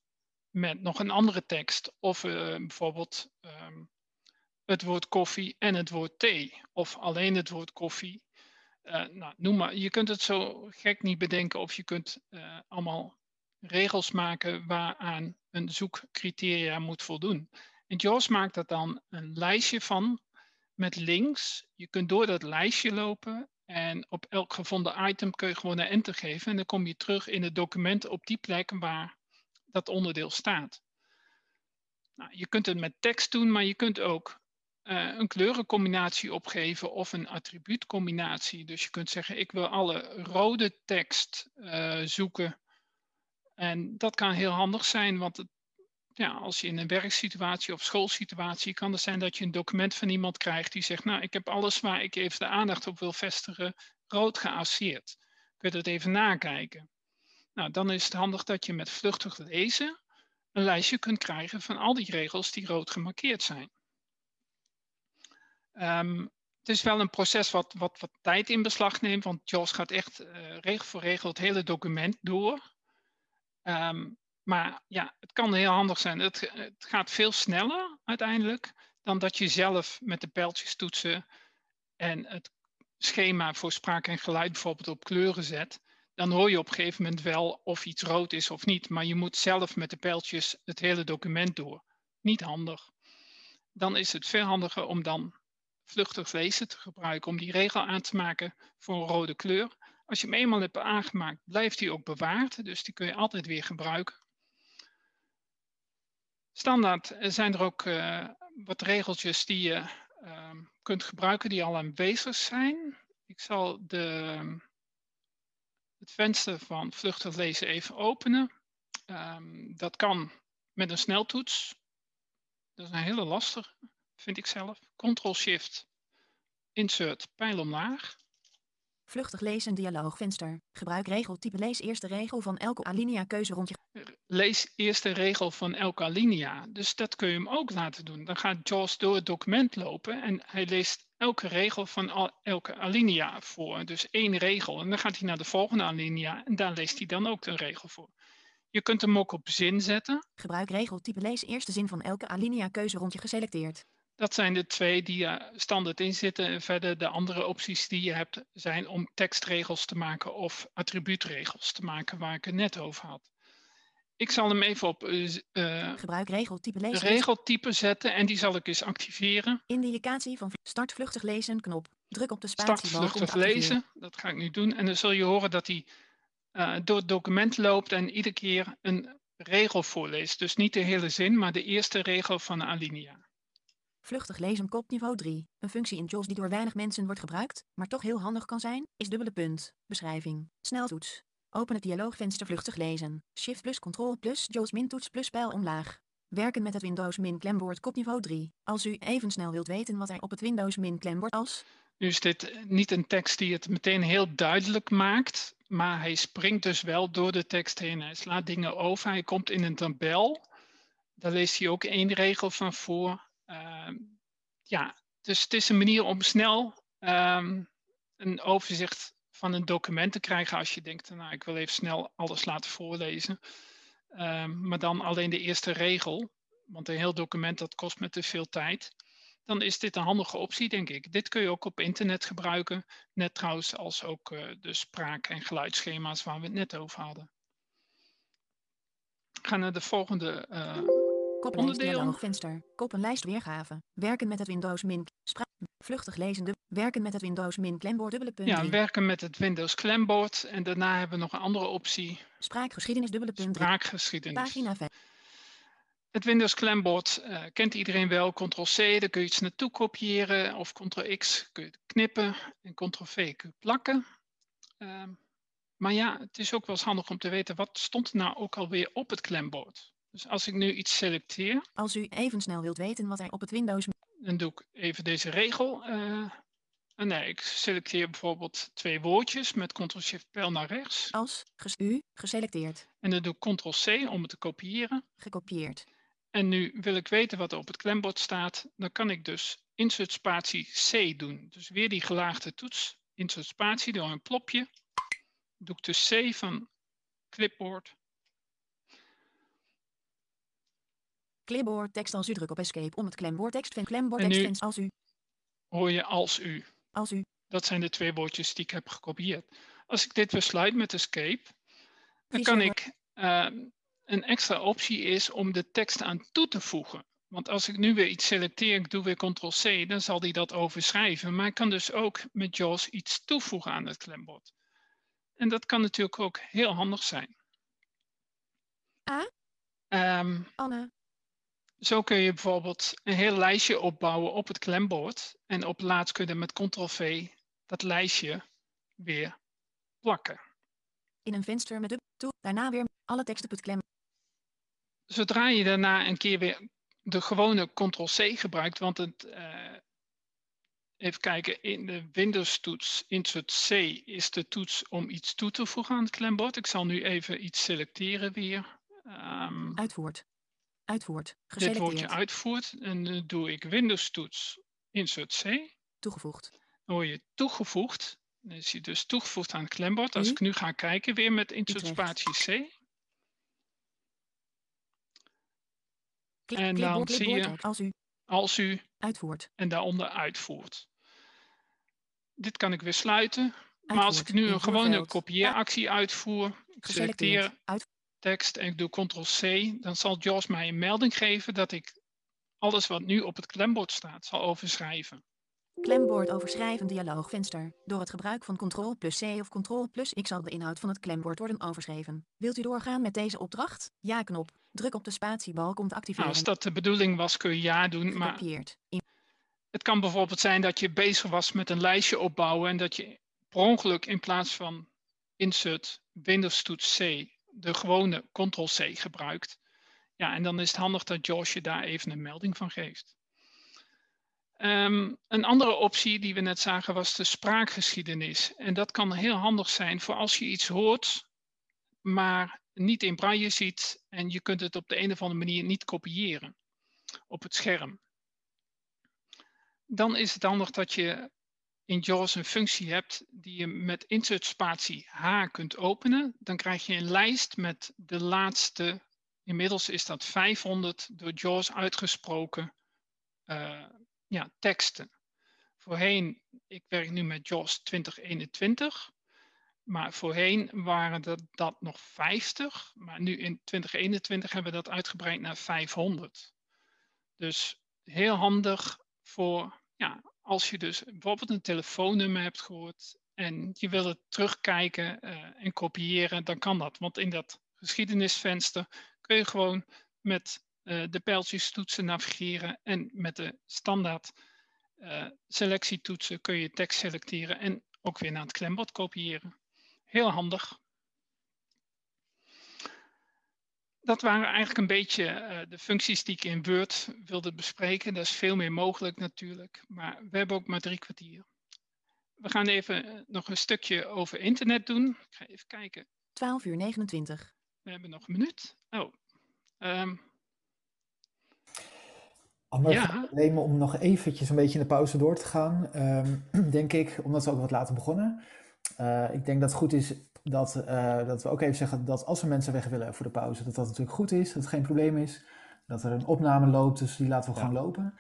met nog een andere tekst. Of bijvoorbeeld um, het woord koffie en het woord thee. Of alleen het woord koffie. Uh, nou, noem maar. Je kunt het zo gek niet bedenken of je kunt uh, allemaal regels maken waaraan een zoekcriteria moet voldoen. En JAWS maakt er dan een lijstje van met links. Je kunt door dat lijstje lopen en op elk gevonden item kun je gewoon een enter geven. En dan kom je terug in het document op die plek waar dat onderdeel staat. Nou, je kunt het met tekst doen, maar je kunt ook uh, een kleurencombinatie opgeven of een attribuutcombinatie. Dus je kunt zeggen, ik wil alle rode tekst uh, zoeken. En dat kan heel handig zijn, want het, ja, als je in een werksituatie of schoolsituatie kan het zijn dat je een document van iemand krijgt die zegt, nou, ik heb alles waar ik even de aandacht op wil vestigen, rood geasseerd. Kun je dat even nakijken? Nou, dan is het handig dat je met vluchtig lezen een lijstje kunt krijgen van al die regels die rood gemarkeerd zijn. Um, het is wel een proces wat, wat, wat tijd in beslag neemt, want JAWS gaat echt uh, regel voor regel het hele document door. Um, maar ja, het kan heel handig zijn. Het, het, gaat veel sneller uiteindelijk dan dat je zelf met de pijltjes toetsen en het schema voor spraak en geluid bijvoorbeeld op kleuren zet. Dan hoor je op een gegeven moment wel of iets rood is of niet. Maar je moet zelf met de pijltjes het hele document door. Niet handig. Dan is het veel handiger om dan vluchtig lezen te gebruiken om die regel aan te maken voor een rode kleur. Als je hem eenmaal hebt aangemaakt, blijft hij ook bewaard. Dus die kun je altijd weer gebruiken. Standaard zijn er ook uh, wat regeltjes die je uh, kunt gebruiken die al aanwezig zijn. Ik zal de, het venster van vluchtig lezen even openen. Um, dat kan met een sneltoets. Dat is een hele lastige vind ik zelf. Ctrl-Shift, Insert, pijl omlaag. Vluchtig lezen dialoogvenster. Gebruik regeltype lees eerste regel van elke alinea keuze rondje. Lees eerste regel van elke alinea. Dus dat kun je hem ook laten doen. Dan gaat JAWS door het document lopen en hij leest elke regel van elke alinea voor. Dus één regel. En dan gaat hij naar de volgende alinea en daar leest hij dan ook een regel voor. Je kunt hem ook op zin zetten. Gebruik regeltype lees eerste zin van elke alinea keuze rondje geselecteerd. Dat zijn de twee die er standaard in zitten. En verder de andere opties die je hebt zijn om tekstregels te maken of attribuutregels te maken, waar ik het net over had. Ik zal hem even op uh, Gebruik regeltype lezen. regeltype zetten en die zal ik eens activeren. Indicatie van start vluchtig lezen knop. Druk op de spatiebalk Start vluchtig lezen, dat ga ik nu doen. En dan zul je horen dat hij uh, door het document loopt en iedere keer een regel voorleest. Dus niet de hele zin, maar de eerste regel van de alinea. Vluchtig lezen kopniveau 3. Een functie in JAWS die door weinig mensen wordt gebruikt, maar toch heel handig kan zijn, is dubbele punt. Beschrijving. Sneltoets. Open het dialoogvenster vluchtig lezen. Shift plus Ctrl plus JAWS min toets plus pijl omlaag. Werken met het Windows min klembord kopniveau 3. Als u even snel wilt weten wat er op het Windows min klembord als... Nu is dit niet een tekst die het meteen heel duidelijk maakt, maar hij springt dus wel door de tekst heen. Hij slaat dingen over, hij komt in een tabel. Daar leest hij ook één regel van voor. Uh, ja, dus het is een manier om snel um, een overzicht van een document te krijgen als je denkt, nou ik wil even snel alles laten voorlezen. Um, maar dan alleen de eerste regel, want een heel document dat kost me te veel tijd. Dan is dit een handige optie, denk ik. Dit kun je ook op internet gebruiken, net trouwens als ook uh, de spraak- en geluidsschema's waar we het net over hadden. Gaan naar de volgende uh, Koppenlijst dialoogvenster. Koppenlijst weergave. Werken met het Windows Min. Vluchtig lezende. Werken met het Windows Min klembord dubbele punt. Ja, werken met het Windows klembord. En daarna hebben we nog een andere optie. Spraakgeschiedenis dubbele punt. Spraakgeschiedenis. Pagina 5. Het Windows klembord uh, kent iedereen wel. Ctrl-C, daar kun je iets naartoe kopiëren. Of Ctrl-X kun je knippen. En Ctrl-V kun je plakken. Uh, maar ja, het is ook wel eens handig om te weten wat stond er nou ook alweer op het klembord. Dus als ik nu iets selecteer. Als u even snel wilt weten wat er op het Windows. Dan doe ik even deze regel. Uh, nee, ik selecteer bijvoorbeeld twee woordjes met Ctrl-Shift-pijl naar rechts. Als ges u geselecteerd. En dan doe ik Ctrl-C om het te kopiëren. Gekopieerd. En nu wil ik weten wat er op het klembord staat. Dan kan ik dus insert spatie C doen. Dus weer die gelaagde toets. Insert spatie door een plopje. Doe ik dus C van clipboard. Clipboard tekst als u druk op escape om het klembord tekst van klembord tekst als u. Hoor je als u. Als u. Dat zijn de twee woordjes die ik heb gekopieerd. Als ik dit weer sluit met escape, dan kan ik uh, een extra optie is om de tekst aan toe te voegen. Want als ik nu weer iets selecteer, ik doe weer Ctrl-C, dan zal die dat overschrijven. Maar ik kan dus ook met JAWS iets toevoegen aan het klembord. En dat kan natuurlijk ook heel handig zijn. A. Um, Anne. Zo kun je bijvoorbeeld een heel lijstje opbouwen op het klembord. En op laatst kun je met Ctrl-V dat lijstje weer plakken. In een venster met de toe, daarna weer alle tekst op het klem. Zodra je daarna een keer weer de gewone Ctrl-C gebruikt, want het, uh, even kijken, in de Windows-toets Insert C is de toets om iets toe te voegen aan het klembord. Ik zal nu even iets selecteren weer. Um, Uitvoert. Uitvoert. Dit woordje uitvoert en dan doe ik Windows toets Insert C. Toegevoegd. Dan word je toegevoegd. Dan is hij dus toegevoegd aan het klembord. Als ik nu ga kijken weer met insert spatie C. en dan zie je als u, als u uitvoert en daaronder uitvoert. Dit kan ik weer sluiten. Maar als ik nu een gewone kopieeractie uitvoer, ik selecteer tekst en ik doe ctrl-c, dan zal JAWS mij een melding geven dat ik alles wat nu op het klembord staat zal overschrijven. Klembord overschrijven dialoogvenster. Door het gebruik van Ctrl plus C of Ctrl plus X zal de inhoud van het klembord worden overschreven. Wilt u doorgaan met deze opdracht? Ja-knop. Druk op de spatiebalk om te activeren. Nou, als dat de bedoeling was, kun je ja doen. Maar het kan bijvoorbeeld zijn dat je bezig was met een lijstje opbouwen en dat je per ongeluk in plaats van insert Windows toets C de gewone Ctrl C gebruikt. Ja, en dan is het handig dat Josh je daar even een melding van geeft. Ehm, een andere optie die we net zagen was de spraakgeschiedenis. En dat kan heel handig zijn voor als je iets hoort, maar niet in braille ziet en je kunt het op de een of andere manier niet kopiëren op het scherm. Dan is het handig dat je in JAWS een functie hebt die je met insert spatie H kunt openen. Dan krijg je een lijst met de laatste, inmiddels is dat 500 door JAWS uitgesproken uh, ja, teksten. Voorheen, ik werk nu met JAWS 2021, maar voorheen waren dat, dat nog 50, maar nu in 2021 hebben we dat uitgebreid naar 500. Dus heel handig voor, ja, als je dus bijvoorbeeld een telefoonnummer hebt gehoord en je wil het terugkijken uh, en kopiëren, dan kan dat. Want in dat geschiedenisvenster kun je gewoon met uh, de pijltjes toetsen navigeren en met de standaard uh, selectietoetsen kun je tekst selecteren en ook weer naar het klembord kopiëren. Heel handig. Dat waren eigenlijk een beetje uh, de functies die ik in Word wilde bespreken. Dat is veel meer mogelijk natuurlijk, maar we hebben ook maar drie kwartier. We gaan even nog een stukje over internet doen. Ik ga even kijken. 12 uur 29. We hebben nog een minuut. Oh, um, ja. alleen om nog eventjes een beetje in de pauze door te gaan, um, denk ik, omdat we ook wat later begonnen. Uh, ik denk dat het goed is dat, uh, dat we ook even zeggen dat als we mensen weg willen voor de pauze, dat dat natuurlijk goed is, dat het geen probleem is. Dat er een opname loopt, dus die laten we ja. gewoon lopen.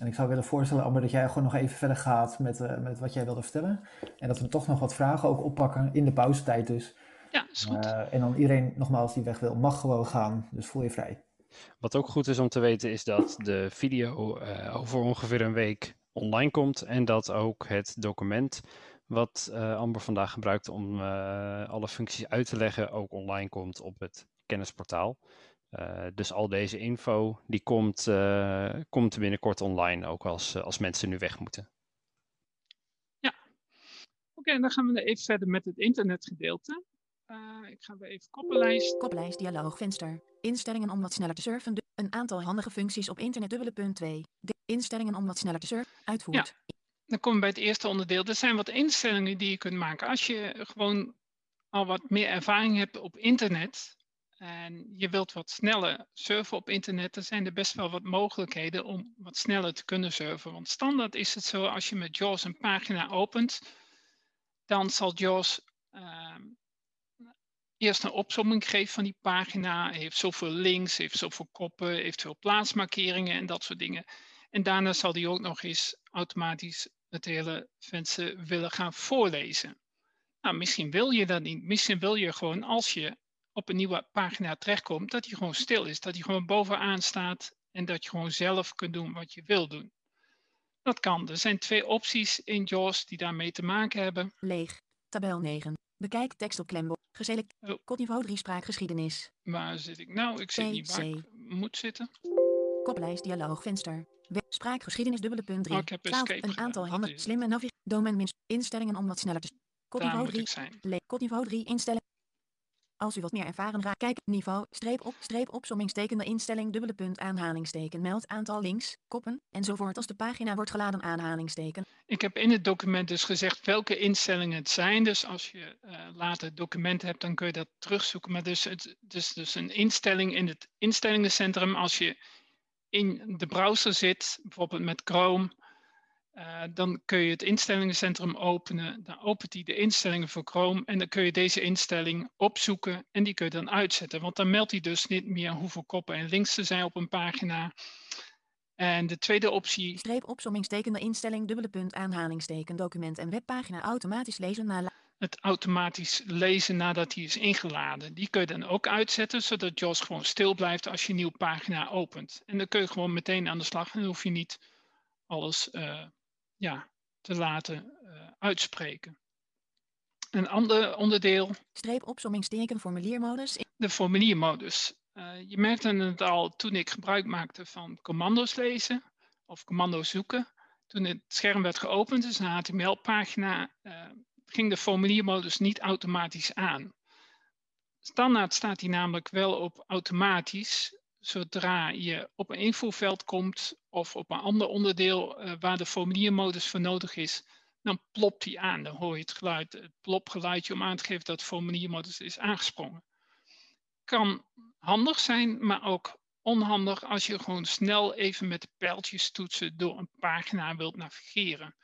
En ik zou willen voorstellen, Amber, dat jij gewoon nog even verder gaat met, uh, met wat jij wilde vertellen. En dat we toch nog wat vragen ook oppakken in de pauzetijd dus. Ja, is goed. en dan iedereen nogmaals die weg wil, mag gewoon gaan. Dus voel je vrij. Wat ook goed is om te weten is dat de video uh, over ongeveer een week online komt en dat ook het document wat uh, Amber vandaag gebruikt om uh, alle functies uit te leggen ook online komt op het kennisportaal. dus al deze info die komt, komt binnenkort online ook als, als mensen nu weg moeten. Ja, oké, okay, dan gaan we even verder met het internetgedeelte. Uh, ik ga weer even koppenlijst. Koppenlijst dialoogvenster. Instellingen om wat sneller te surfen. Een aantal handige functies op internet dubbele punt 2. De instellingen om wat sneller te surfen. Uitvoert. Ja. Dan komen we bij het eerste onderdeel. Er zijn wat instellingen die je kunt maken. Als je gewoon al wat meer ervaring hebt op internet en je wilt wat sneller surfen op internet, dan zijn er best wel wat mogelijkheden om wat sneller te kunnen surfen. Want standaard is het zo, als je met JAWS een pagina opent, dan zal JAWS uh, eerst een opzomming geeft van die pagina. Heeft zoveel links, heeft zoveel koppen, heeft veel plaatsmarkeringen en dat soort dingen. En daarna zal die ook nog eens automatisch het hele venster willen gaan voorlezen. Nou, misschien wil je dat niet. Misschien wil je gewoon als je op een nieuwe pagina terechtkomt, dat die gewoon stil is. Dat die gewoon bovenaan staat en dat je gewoon zelf kunt doen wat je wil doen. Dat kan. Er zijn twee opties in JAWS die daarmee te maken hebben. Leeg. Tabel 9. Bekijk tekst op klembord. Geselecteerd. Oh. Kodniveau 3 spraakgeschiedenis. Waar zit ik nou? Ik zit niet waar ik moet zitten. Koppenlijst dialoogvenster. Spraakgeschiedenis dubbele punt 3. Oh, ik heb 12, een aantal handen. Slimme navigatie. Domein. Instellingen om wat sneller te. Kodniveau 3. Kodniveau 3 instellen. Als u wat meer ervaren raakt, kijk niveau, streep op, streep opsommingstekende instelling, dubbele punt, aanhalingsteken, meld aantal links, koppen, enzovoort als de pagina wordt geladen, aanhalingsteken. Ik heb in het document dus gezegd welke instellingen het zijn. Dus als je uh, later het document hebt, dan kun je dat terugzoeken. Maar dus het is dus een instelling in het instellingencentrum. Als je in de browser zit, bijvoorbeeld met Chrome, uh, dan kun je het instellingencentrum openen. Dan opent hij de instellingen voor Chrome en dan kun je deze instelling opzoeken en die kun je dan uitzetten. Want dan meldt hij dus niet meer hoeveel koppen en links er zijn op een pagina. En de tweede optie... Streep de instelling, dubbele punt, aanhalingsteken, document en webpagina automatisch lezen. Het automatisch lezen nadat hij is ingeladen. Die kun je dan ook uitzetten, zodat JAWS gewoon stil blijft als je een nieuwe pagina opent. En dan kun je gewoon meteen aan de slag en dan hoef je niet alles uh, ja, te laten uh, uitspreken. Een ander onderdeel. Streep opsommingsteken formuliermodus. De formuliermodus. Uh, je merkte het al toen ik gebruik maakte van commando's lezen of commando's zoeken. Toen het scherm werd geopend, dus een HTML-pagina, ging de formuliermodus niet automatisch aan. Standaard staat die namelijk wel op automatisch zodra je op een invoerveld komt of op een ander onderdeel uh, waar de formuliermodus voor nodig is, dan plopt die aan. Dan hoor je het geluid, het plopgeluidje om aan te geven dat de formuliermodus is aangesprongen. Kan handig zijn, maar ook onhandig als je gewoon snel even met de pijltjes toetsen door een pagina wilt navigeren.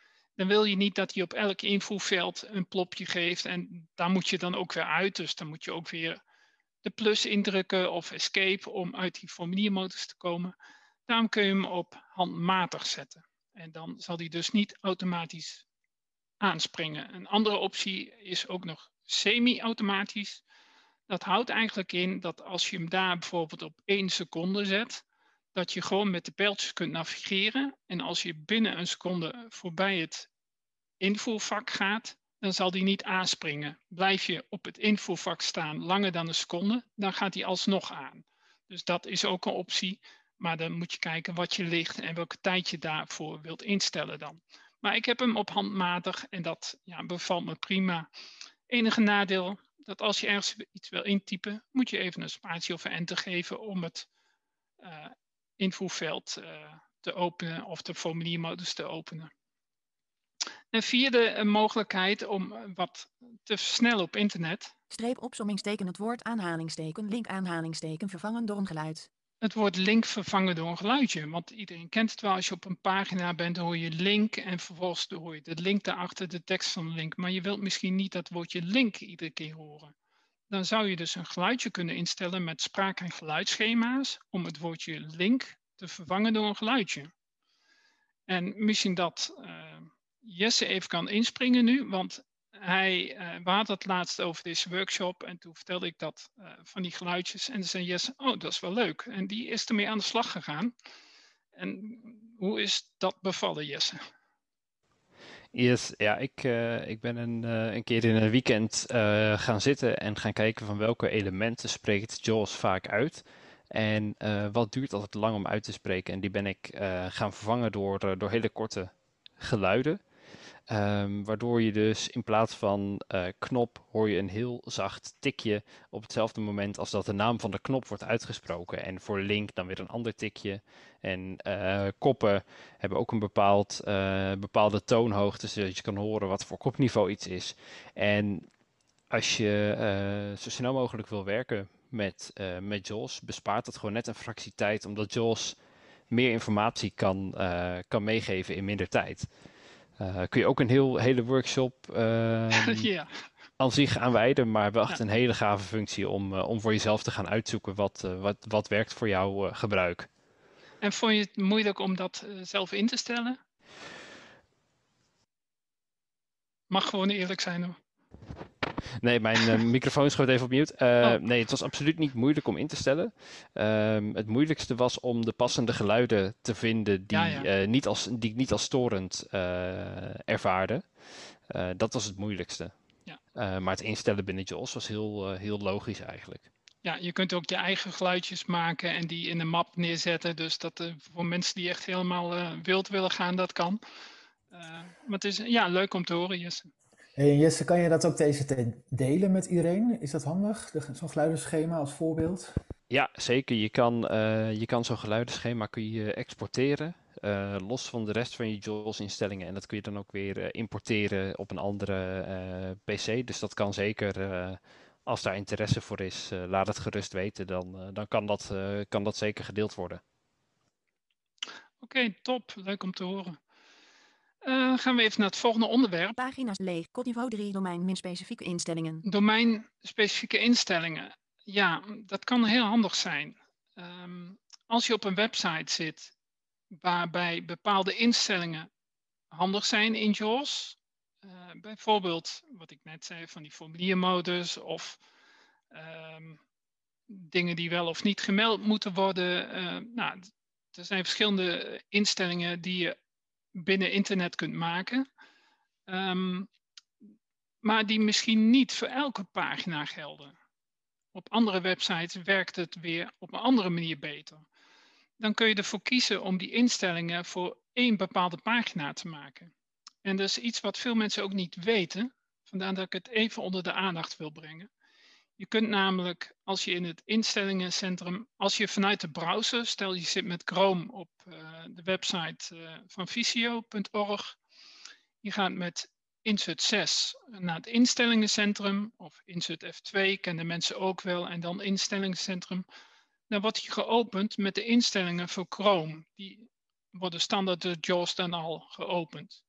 Dan wil je niet dat hij op elk invoerveld een plopje geeft en daar moet je dan ook weer uit. Dus dan moet je ook weer de plus indrukken of escape om uit die formuliermodus te komen. Daarom kun je hem op handmatig zetten. En dan zal hij dus niet automatisch aanspringen. Een andere optie is ook nog semi-automatisch. Dat houdt eigenlijk in dat als je hem daar bijvoorbeeld op 1 seconde zet, dat je gewoon met de pijltjes kunt navigeren. En als je binnen een seconde voorbij het invoervak gaat, dan zal die niet aanspringen. Blijf je op het invoervak staan langer dan een seconde, dan gaat hij alsnog aan. Dus dat is ook een optie, maar dan moet je kijken wat je ligt en welke tijd je daarvoor wilt instellen dan. Maar ik heb hem op handmatig en dat ja, bevalt me prima. Enige nadeel, dat als je ergens iets wil intypen, moet je even een spatie of een enter geven om het uh, invoerveld uh, te openen of de formuliermodus te openen. Een vierde eh, mogelijkheid om wat te versnellen op internet. Streep opsommingsteken het woord aanhalingsteken, link aanhalingsteken vervangen door een geluid. Het woord link vervangen door een geluidje. Want iedereen kent het wel. Als je op een pagina bent, hoor je link en vervolgens hoor je de link daarachter, de tekst van de link. Maar je wilt misschien niet dat woordje link iedere keer horen. Dan zou je dus een geluidje kunnen instellen met spraak- en geluidsschema's om het woordje link te vervangen door een geluidje. En misschien dat uh, Jesse even kan inspringen nu, want hij, uh, we het laatst over deze workshop en toen vertelde ik dat uh, van die geluidjes. En toen zei Jesse, oh dat is wel leuk. En die is ermee aan de slag gegaan. En hoe is dat bevallen Jesse? Yes, ja, ik, uh, ik ben een, een keer in een weekend gaan zitten en gaan kijken van welke elementen spreekt Jaws vaak uit. En wat duurt altijd lang om uit te spreken. En die ben ik gaan vervangen door, door hele korte geluiden. Um, waardoor je dus in plaats van uh, knop hoor je een heel zacht tikje op hetzelfde moment als dat de naam van de knop wordt uitgesproken. En voor link dan weer een ander tikje. En uh, koppen hebben ook een bepaald, uh, bepaalde toonhoogte, zodat je kan horen wat voor kopniveau iets is. En als je zo snel mogelijk wil werken met, met JAWS, bespaart dat gewoon net een fractie tijd, omdat JAWS meer informatie kan, kan meegeven in minder tijd. Uh, kun je ook een heel, hele workshop uh, ja. aan zich aanwijden, maar wel echt ja. een hele gave functie om, uh, om voor jezelf te gaan uitzoeken wat, wat, wat werkt voor jouw gebruik. En vond je het moeilijk om dat zelf in te stellen? Mag gewoon eerlijk zijn hoor. Nee, mijn uh, microfoon schoot even op mute. Uh, oh. Nee, het was absoluut niet moeilijk om in te stellen. Um, het moeilijkste was om de passende geluiden te vinden die, ja, ja. Uh, niet, als, die ik niet als storend ervaarde. dat was het moeilijkste. Ja. maar het instellen binnen JAWS was heel, heel logisch eigenlijk. Ja, je kunt ook je eigen geluidjes maken en die in een map neerzetten. Dus dat voor mensen die echt helemaal wild willen gaan, dat kan. maar het is ja, leuk om te horen, Jesse. Hey Jesse, kan je dat ook deze delen met iedereen? Is dat handig? Zo'n geluidenschema als voorbeeld? Ja, zeker. Je kan, uh, je kan zo'n geluidenschema kun je exporteren. Uh, los van de rest van je JAWS-instellingen. En dat kun je dan ook weer uh, importeren op een andere PC. Dus dat kan zeker, als daar interesse voor is, laat het gerust weten. Dan, dan kan, dat, kan dat zeker gedeeld worden. Oké, top. Leuk om te horen. Uh, gaan we even naar het volgende onderwerp. Pagina's leeg. Codniveau 3 domein min specifieke instellingen. Domein specifieke instellingen. Ja, dat kan heel handig zijn. Um, als je op een website zit waarbij bepaalde instellingen handig zijn in JAWS. Uh, bijvoorbeeld wat ik net zei van die formuliermodus of um, dingen die wel of niet gemeld moeten worden. Uh, nou, er zijn verschillende instellingen die je binnen internet kunt maken. Um, maar die misschien niet voor elke pagina gelden. Op andere websites werkt het weer op een andere manier beter. Dan kun je ervoor kiezen om die instellingen voor één bepaalde pagina te maken. En dat is iets wat veel mensen ook niet weten. Vandaar dat ik het even onder de aandacht wil brengen. Je kunt namelijk, als je in het instellingencentrum, als je vanuit de browser, stel je zit met Chrome op uh, de website uh, van visio.org, je gaat met insert 6 naar het instellingencentrum, of insert F2 kennen mensen ook wel, en dan instellingencentrum, dan wordt je geopend met de instellingen voor Chrome. Die worden standaard door JAWS dan al geopend.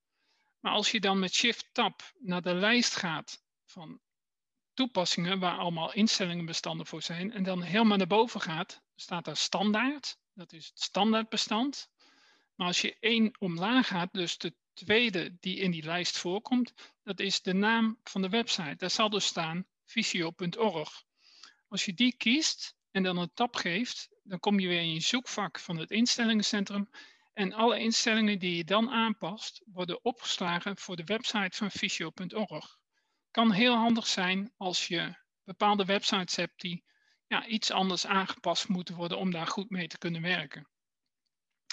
Maar als je dan met Shift-Tab naar de lijst gaat van toepassingen waar allemaal instellingenbestanden voor zijn. En dan helemaal naar boven gaat, staat daar standaard. Dat is het standaardbestand. Maar als je één omlaag gaat, dus de tweede die in die lijst voorkomt, dat is de naam van de website. Daar zal dus staan visio.org. Als je die kiest en dan een tab geeft, dan kom je weer in je zoekvak van het instellingencentrum. En alle instellingen die je dan aanpast, worden opgeslagen voor de website van visio.org kan heel handig zijn als je bepaalde websites hebt die ja, iets anders aangepast moeten worden om daar goed mee te kunnen werken.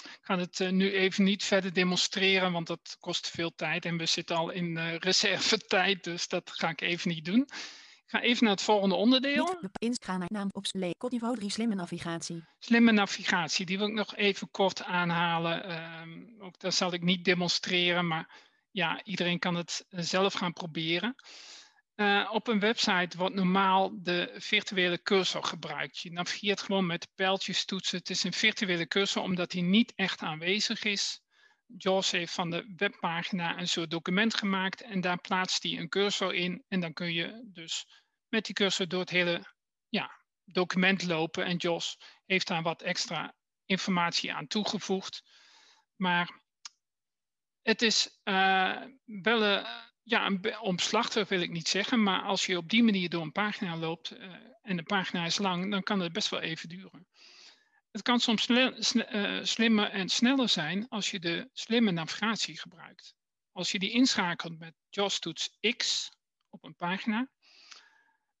Ik ga het uh, nu even niet verder demonstreren, want dat kost veel tijd en we zitten al in uh, reservetijd, dus dat ga ik even niet doen. Ik ga even naar het volgende onderdeel. Ga naar naam op niveau 3 slimme navigatie. Slimme navigatie, die wil ik nog even kort aanhalen. Um, ook dat zal ik niet demonstreren, maar ja, iedereen kan het eh, zelf gaan proberen. Uh, op een website wordt normaal de virtuele cursor gebruikt. Je navigeert gewoon met pijltjes toetsen. Het is een virtuele cursor omdat die niet echt aanwezig is. JAWS heeft van de webpagina een soort document gemaakt en daar plaatst hij een cursor in. En dan kun je dus met die cursor door het hele ja, document lopen. En JAWS heeft daar wat extra informatie aan toegevoegd. Maar het is uh, wel een ja, omslachtig wil ik niet zeggen, maar als je op die manier door een pagina loopt uh, en de pagina is lang, dan kan het best wel even duren. Het kan soms slimmer en sneller zijn als je de slimme navigatie gebruikt. Als je die inschakelt met JAWS-toets X op een pagina,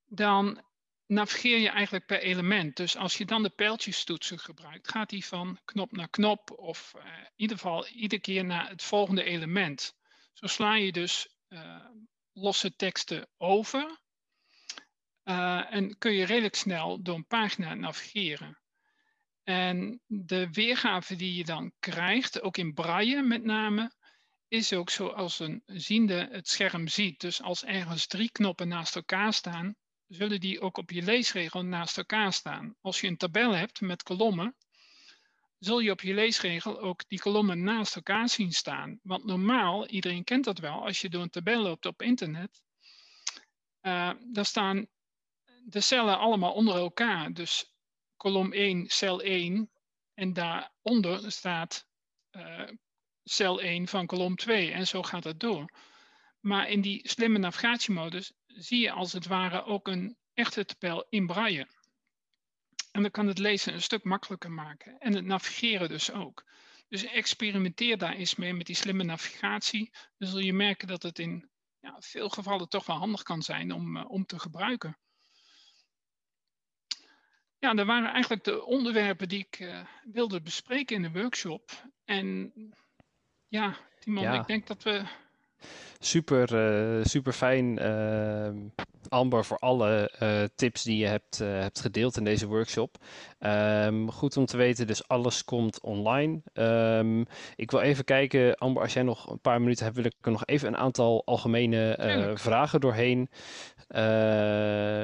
dan navigeer je eigenlijk per element. Dus als je dan de pijltjestoetsen gebruikt, gaat die van knop naar knop of uh, in ieder geval iedere keer naar het volgende element. Zo sla je dus uh, losse teksten over. Uh, en kun je redelijk snel door een pagina navigeren. En de weergave die je dan krijgt, ook in braille met name, is ook zoals een ziende het scherm ziet. Dus als ergens drie knoppen naast elkaar staan, zullen die ook op je leesregel naast elkaar staan. Als je een tabel hebt met kolommen, zul je op je leesregel ook die kolommen naast elkaar zien staan. Want normaal, iedereen kent dat wel, als je door een tabel loopt op internet, uh, dan staan de cellen allemaal onder elkaar. Dus kolom 1, cel 1 en daaronder staat uh, cel 1 van kolom 2 en zo gaat het door. Maar in die slimme navigatiemodus zie je als het ware ook een echte tabel in braille. En dan kan het lezen een stuk makkelijker maken. En het navigeren dus ook. Dus experimenteer daar eens mee met die slimme navigatie. Dan zul je merken dat het in ja, veel gevallen toch wel handig kan zijn om, uh, om te gebruiken. Ja, dat waren eigenlijk de onderwerpen die ik uh, wilde bespreken in de workshop. En ja, Timon, ja. ik denk dat we super, uh, super fijn, uh, Amber, voor alle uh, tips die je hebt, hebt gedeeld in deze workshop. Um, goed om te weten, dus alles komt online. Um, ik wil even kijken, Amber, als jij nog een paar minuten hebt, wil ik er nog even een aantal algemene vragen doorheen,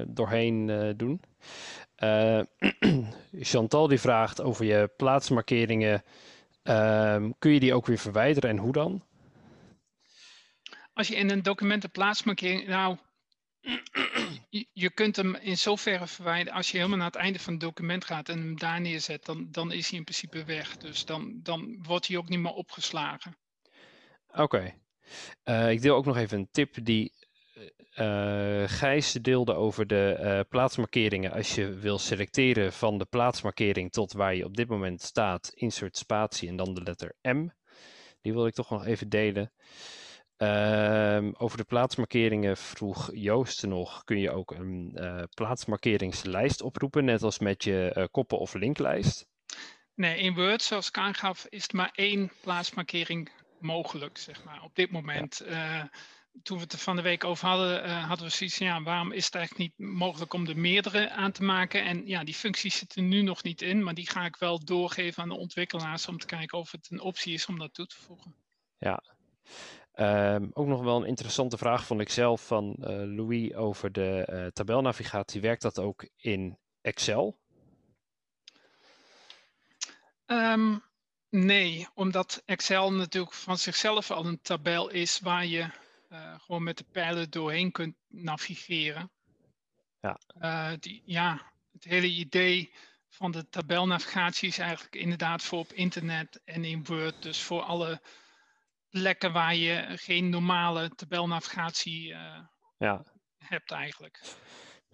doorheen doen. Chantal die vraagt over je plaatsmarkeringen. Um, kun je die ook weer verwijderen en hoe dan? Als je in een document een plaatsmarkering, nou, je, kunt hem in zoverre verwijderen. Als je helemaal naar het einde van het document gaat en hem daar neerzet, dan, dan is hij in principe weg. Dus dan, dan wordt hij ook niet meer opgeslagen. Oké. Uh, ik deel ook nog even een tip die uh, Gijs deelde over de plaatsmarkeringen. Als je wil selecteren van de plaatsmarkering tot waar je op dit moment staat, insert spatie en dan de letter M. Die wil ik toch nog even delen. Uh, over de plaatsmarkeringen vroeg Joost nog, kun je ook een uh, plaatsmarkeringslijst oproepen, net als met je koppen- of linklijst? Nee, in Word, zoals ik aangaf, is er maar één plaatsmarkering mogelijk, zeg maar, op dit moment. Ja toen we het er van de week over hadden, uh, hadden we zoiets ja, waarom is het eigenlijk niet mogelijk om er meerdere aan te maken? En ja, die functies zitten nu nog niet in, maar die ga ik wel doorgeven aan de ontwikkelaars om te kijken of het een optie is om dat toe te voegen. Ja, um, ook nog wel een interessante vraag vond ik zelf van uh, Louis over de uh, tabelnavigatie. Werkt dat ook in Excel? Um, nee, omdat Excel natuurlijk van zichzelf al een tabel is waar je uh, gewoon met de pijlen doorheen kunt navigeren. Ja. Die, ja, het hele idee van de tabelnavigatie is eigenlijk inderdaad voor op internet en in Word. Dus voor alle plekken waar je geen normale tabelnavigatie uh, ja. hebt eigenlijk.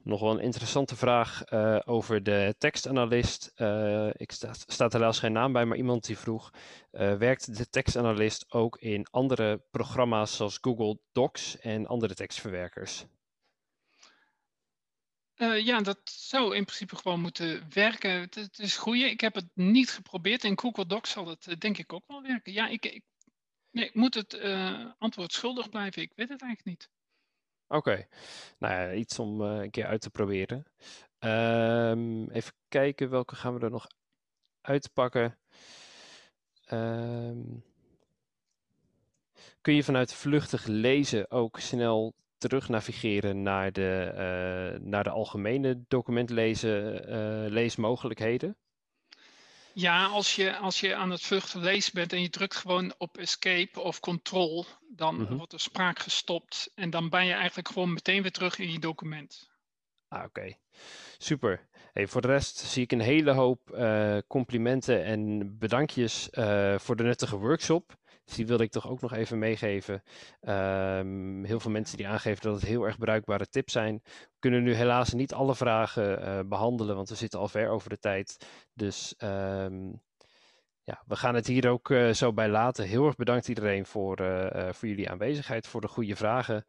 Nog wel een interessante vraag uh, over de tekstanalist. Uh, ik sta, staat helaas geen naam bij, maar iemand die vroeg: uh, werkt de tekstanalist ook in andere programma's zoals Google Docs en andere tekstverwerkers? ja, dat zou in principe gewoon moeten werken. Het, het is goed. Ik heb het niet geprobeerd. In Google Docs zal het denk ik ook wel werken. Ja, ik, ik, nee, ik moet het antwoord schuldig blijven. Ik weet het eigenlijk niet. Oké, nou ja, iets om uh, een keer uit te proberen. Um, even kijken, welke gaan we er nog uitpakken? Um, kun je vanuit vluchtig lezen ook snel terug navigeren naar de, uh, naar de algemene documentlezen leesmogelijkheden? Ja, als je, als je aan het vluchten lezen bent en je drukt gewoon op escape of control, dan mm -hmm. wordt de spraak gestopt en dan ben je eigenlijk gewoon meteen weer terug in je document. Ah, oké. Super. Hey, voor de rest zie ik een hele hoop uh, complimenten en bedankjes uh, voor de nuttige workshop. Dus die wilde ik toch ook nog even meegeven. Um, heel veel mensen die aangeven dat het heel erg bruikbare tips zijn. We kunnen nu helaas niet alle vragen uh, behandelen, want we zitten al ver over de tijd. Dus um, ja, we gaan het hier ook uh, zo bij laten. Heel erg bedankt iedereen voor, uh, voor jullie aanwezigheid, voor de goede vragen.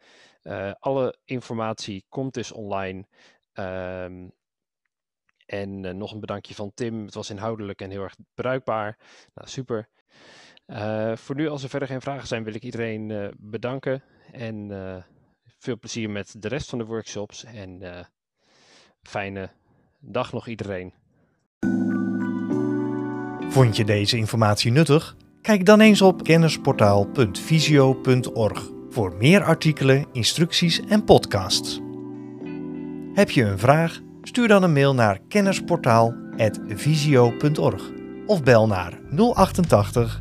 alle informatie komt dus online. Um, en nog een bedankje van Tim. Het was inhoudelijk en heel erg bruikbaar. Nou, super. Uh, voor nu, als er verder geen vragen zijn, wil ik iedereen uh, bedanken. En uh, veel plezier met de rest van de workshops. En fijne dag nog iedereen. Vond je deze informatie nuttig? Kijk dan eens op kennisportaal.visio.org voor meer artikelen, instructies en podcasts. Heb je een vraag? Stuur dan een mail naar kennisportaal.visio.org of bel naar 088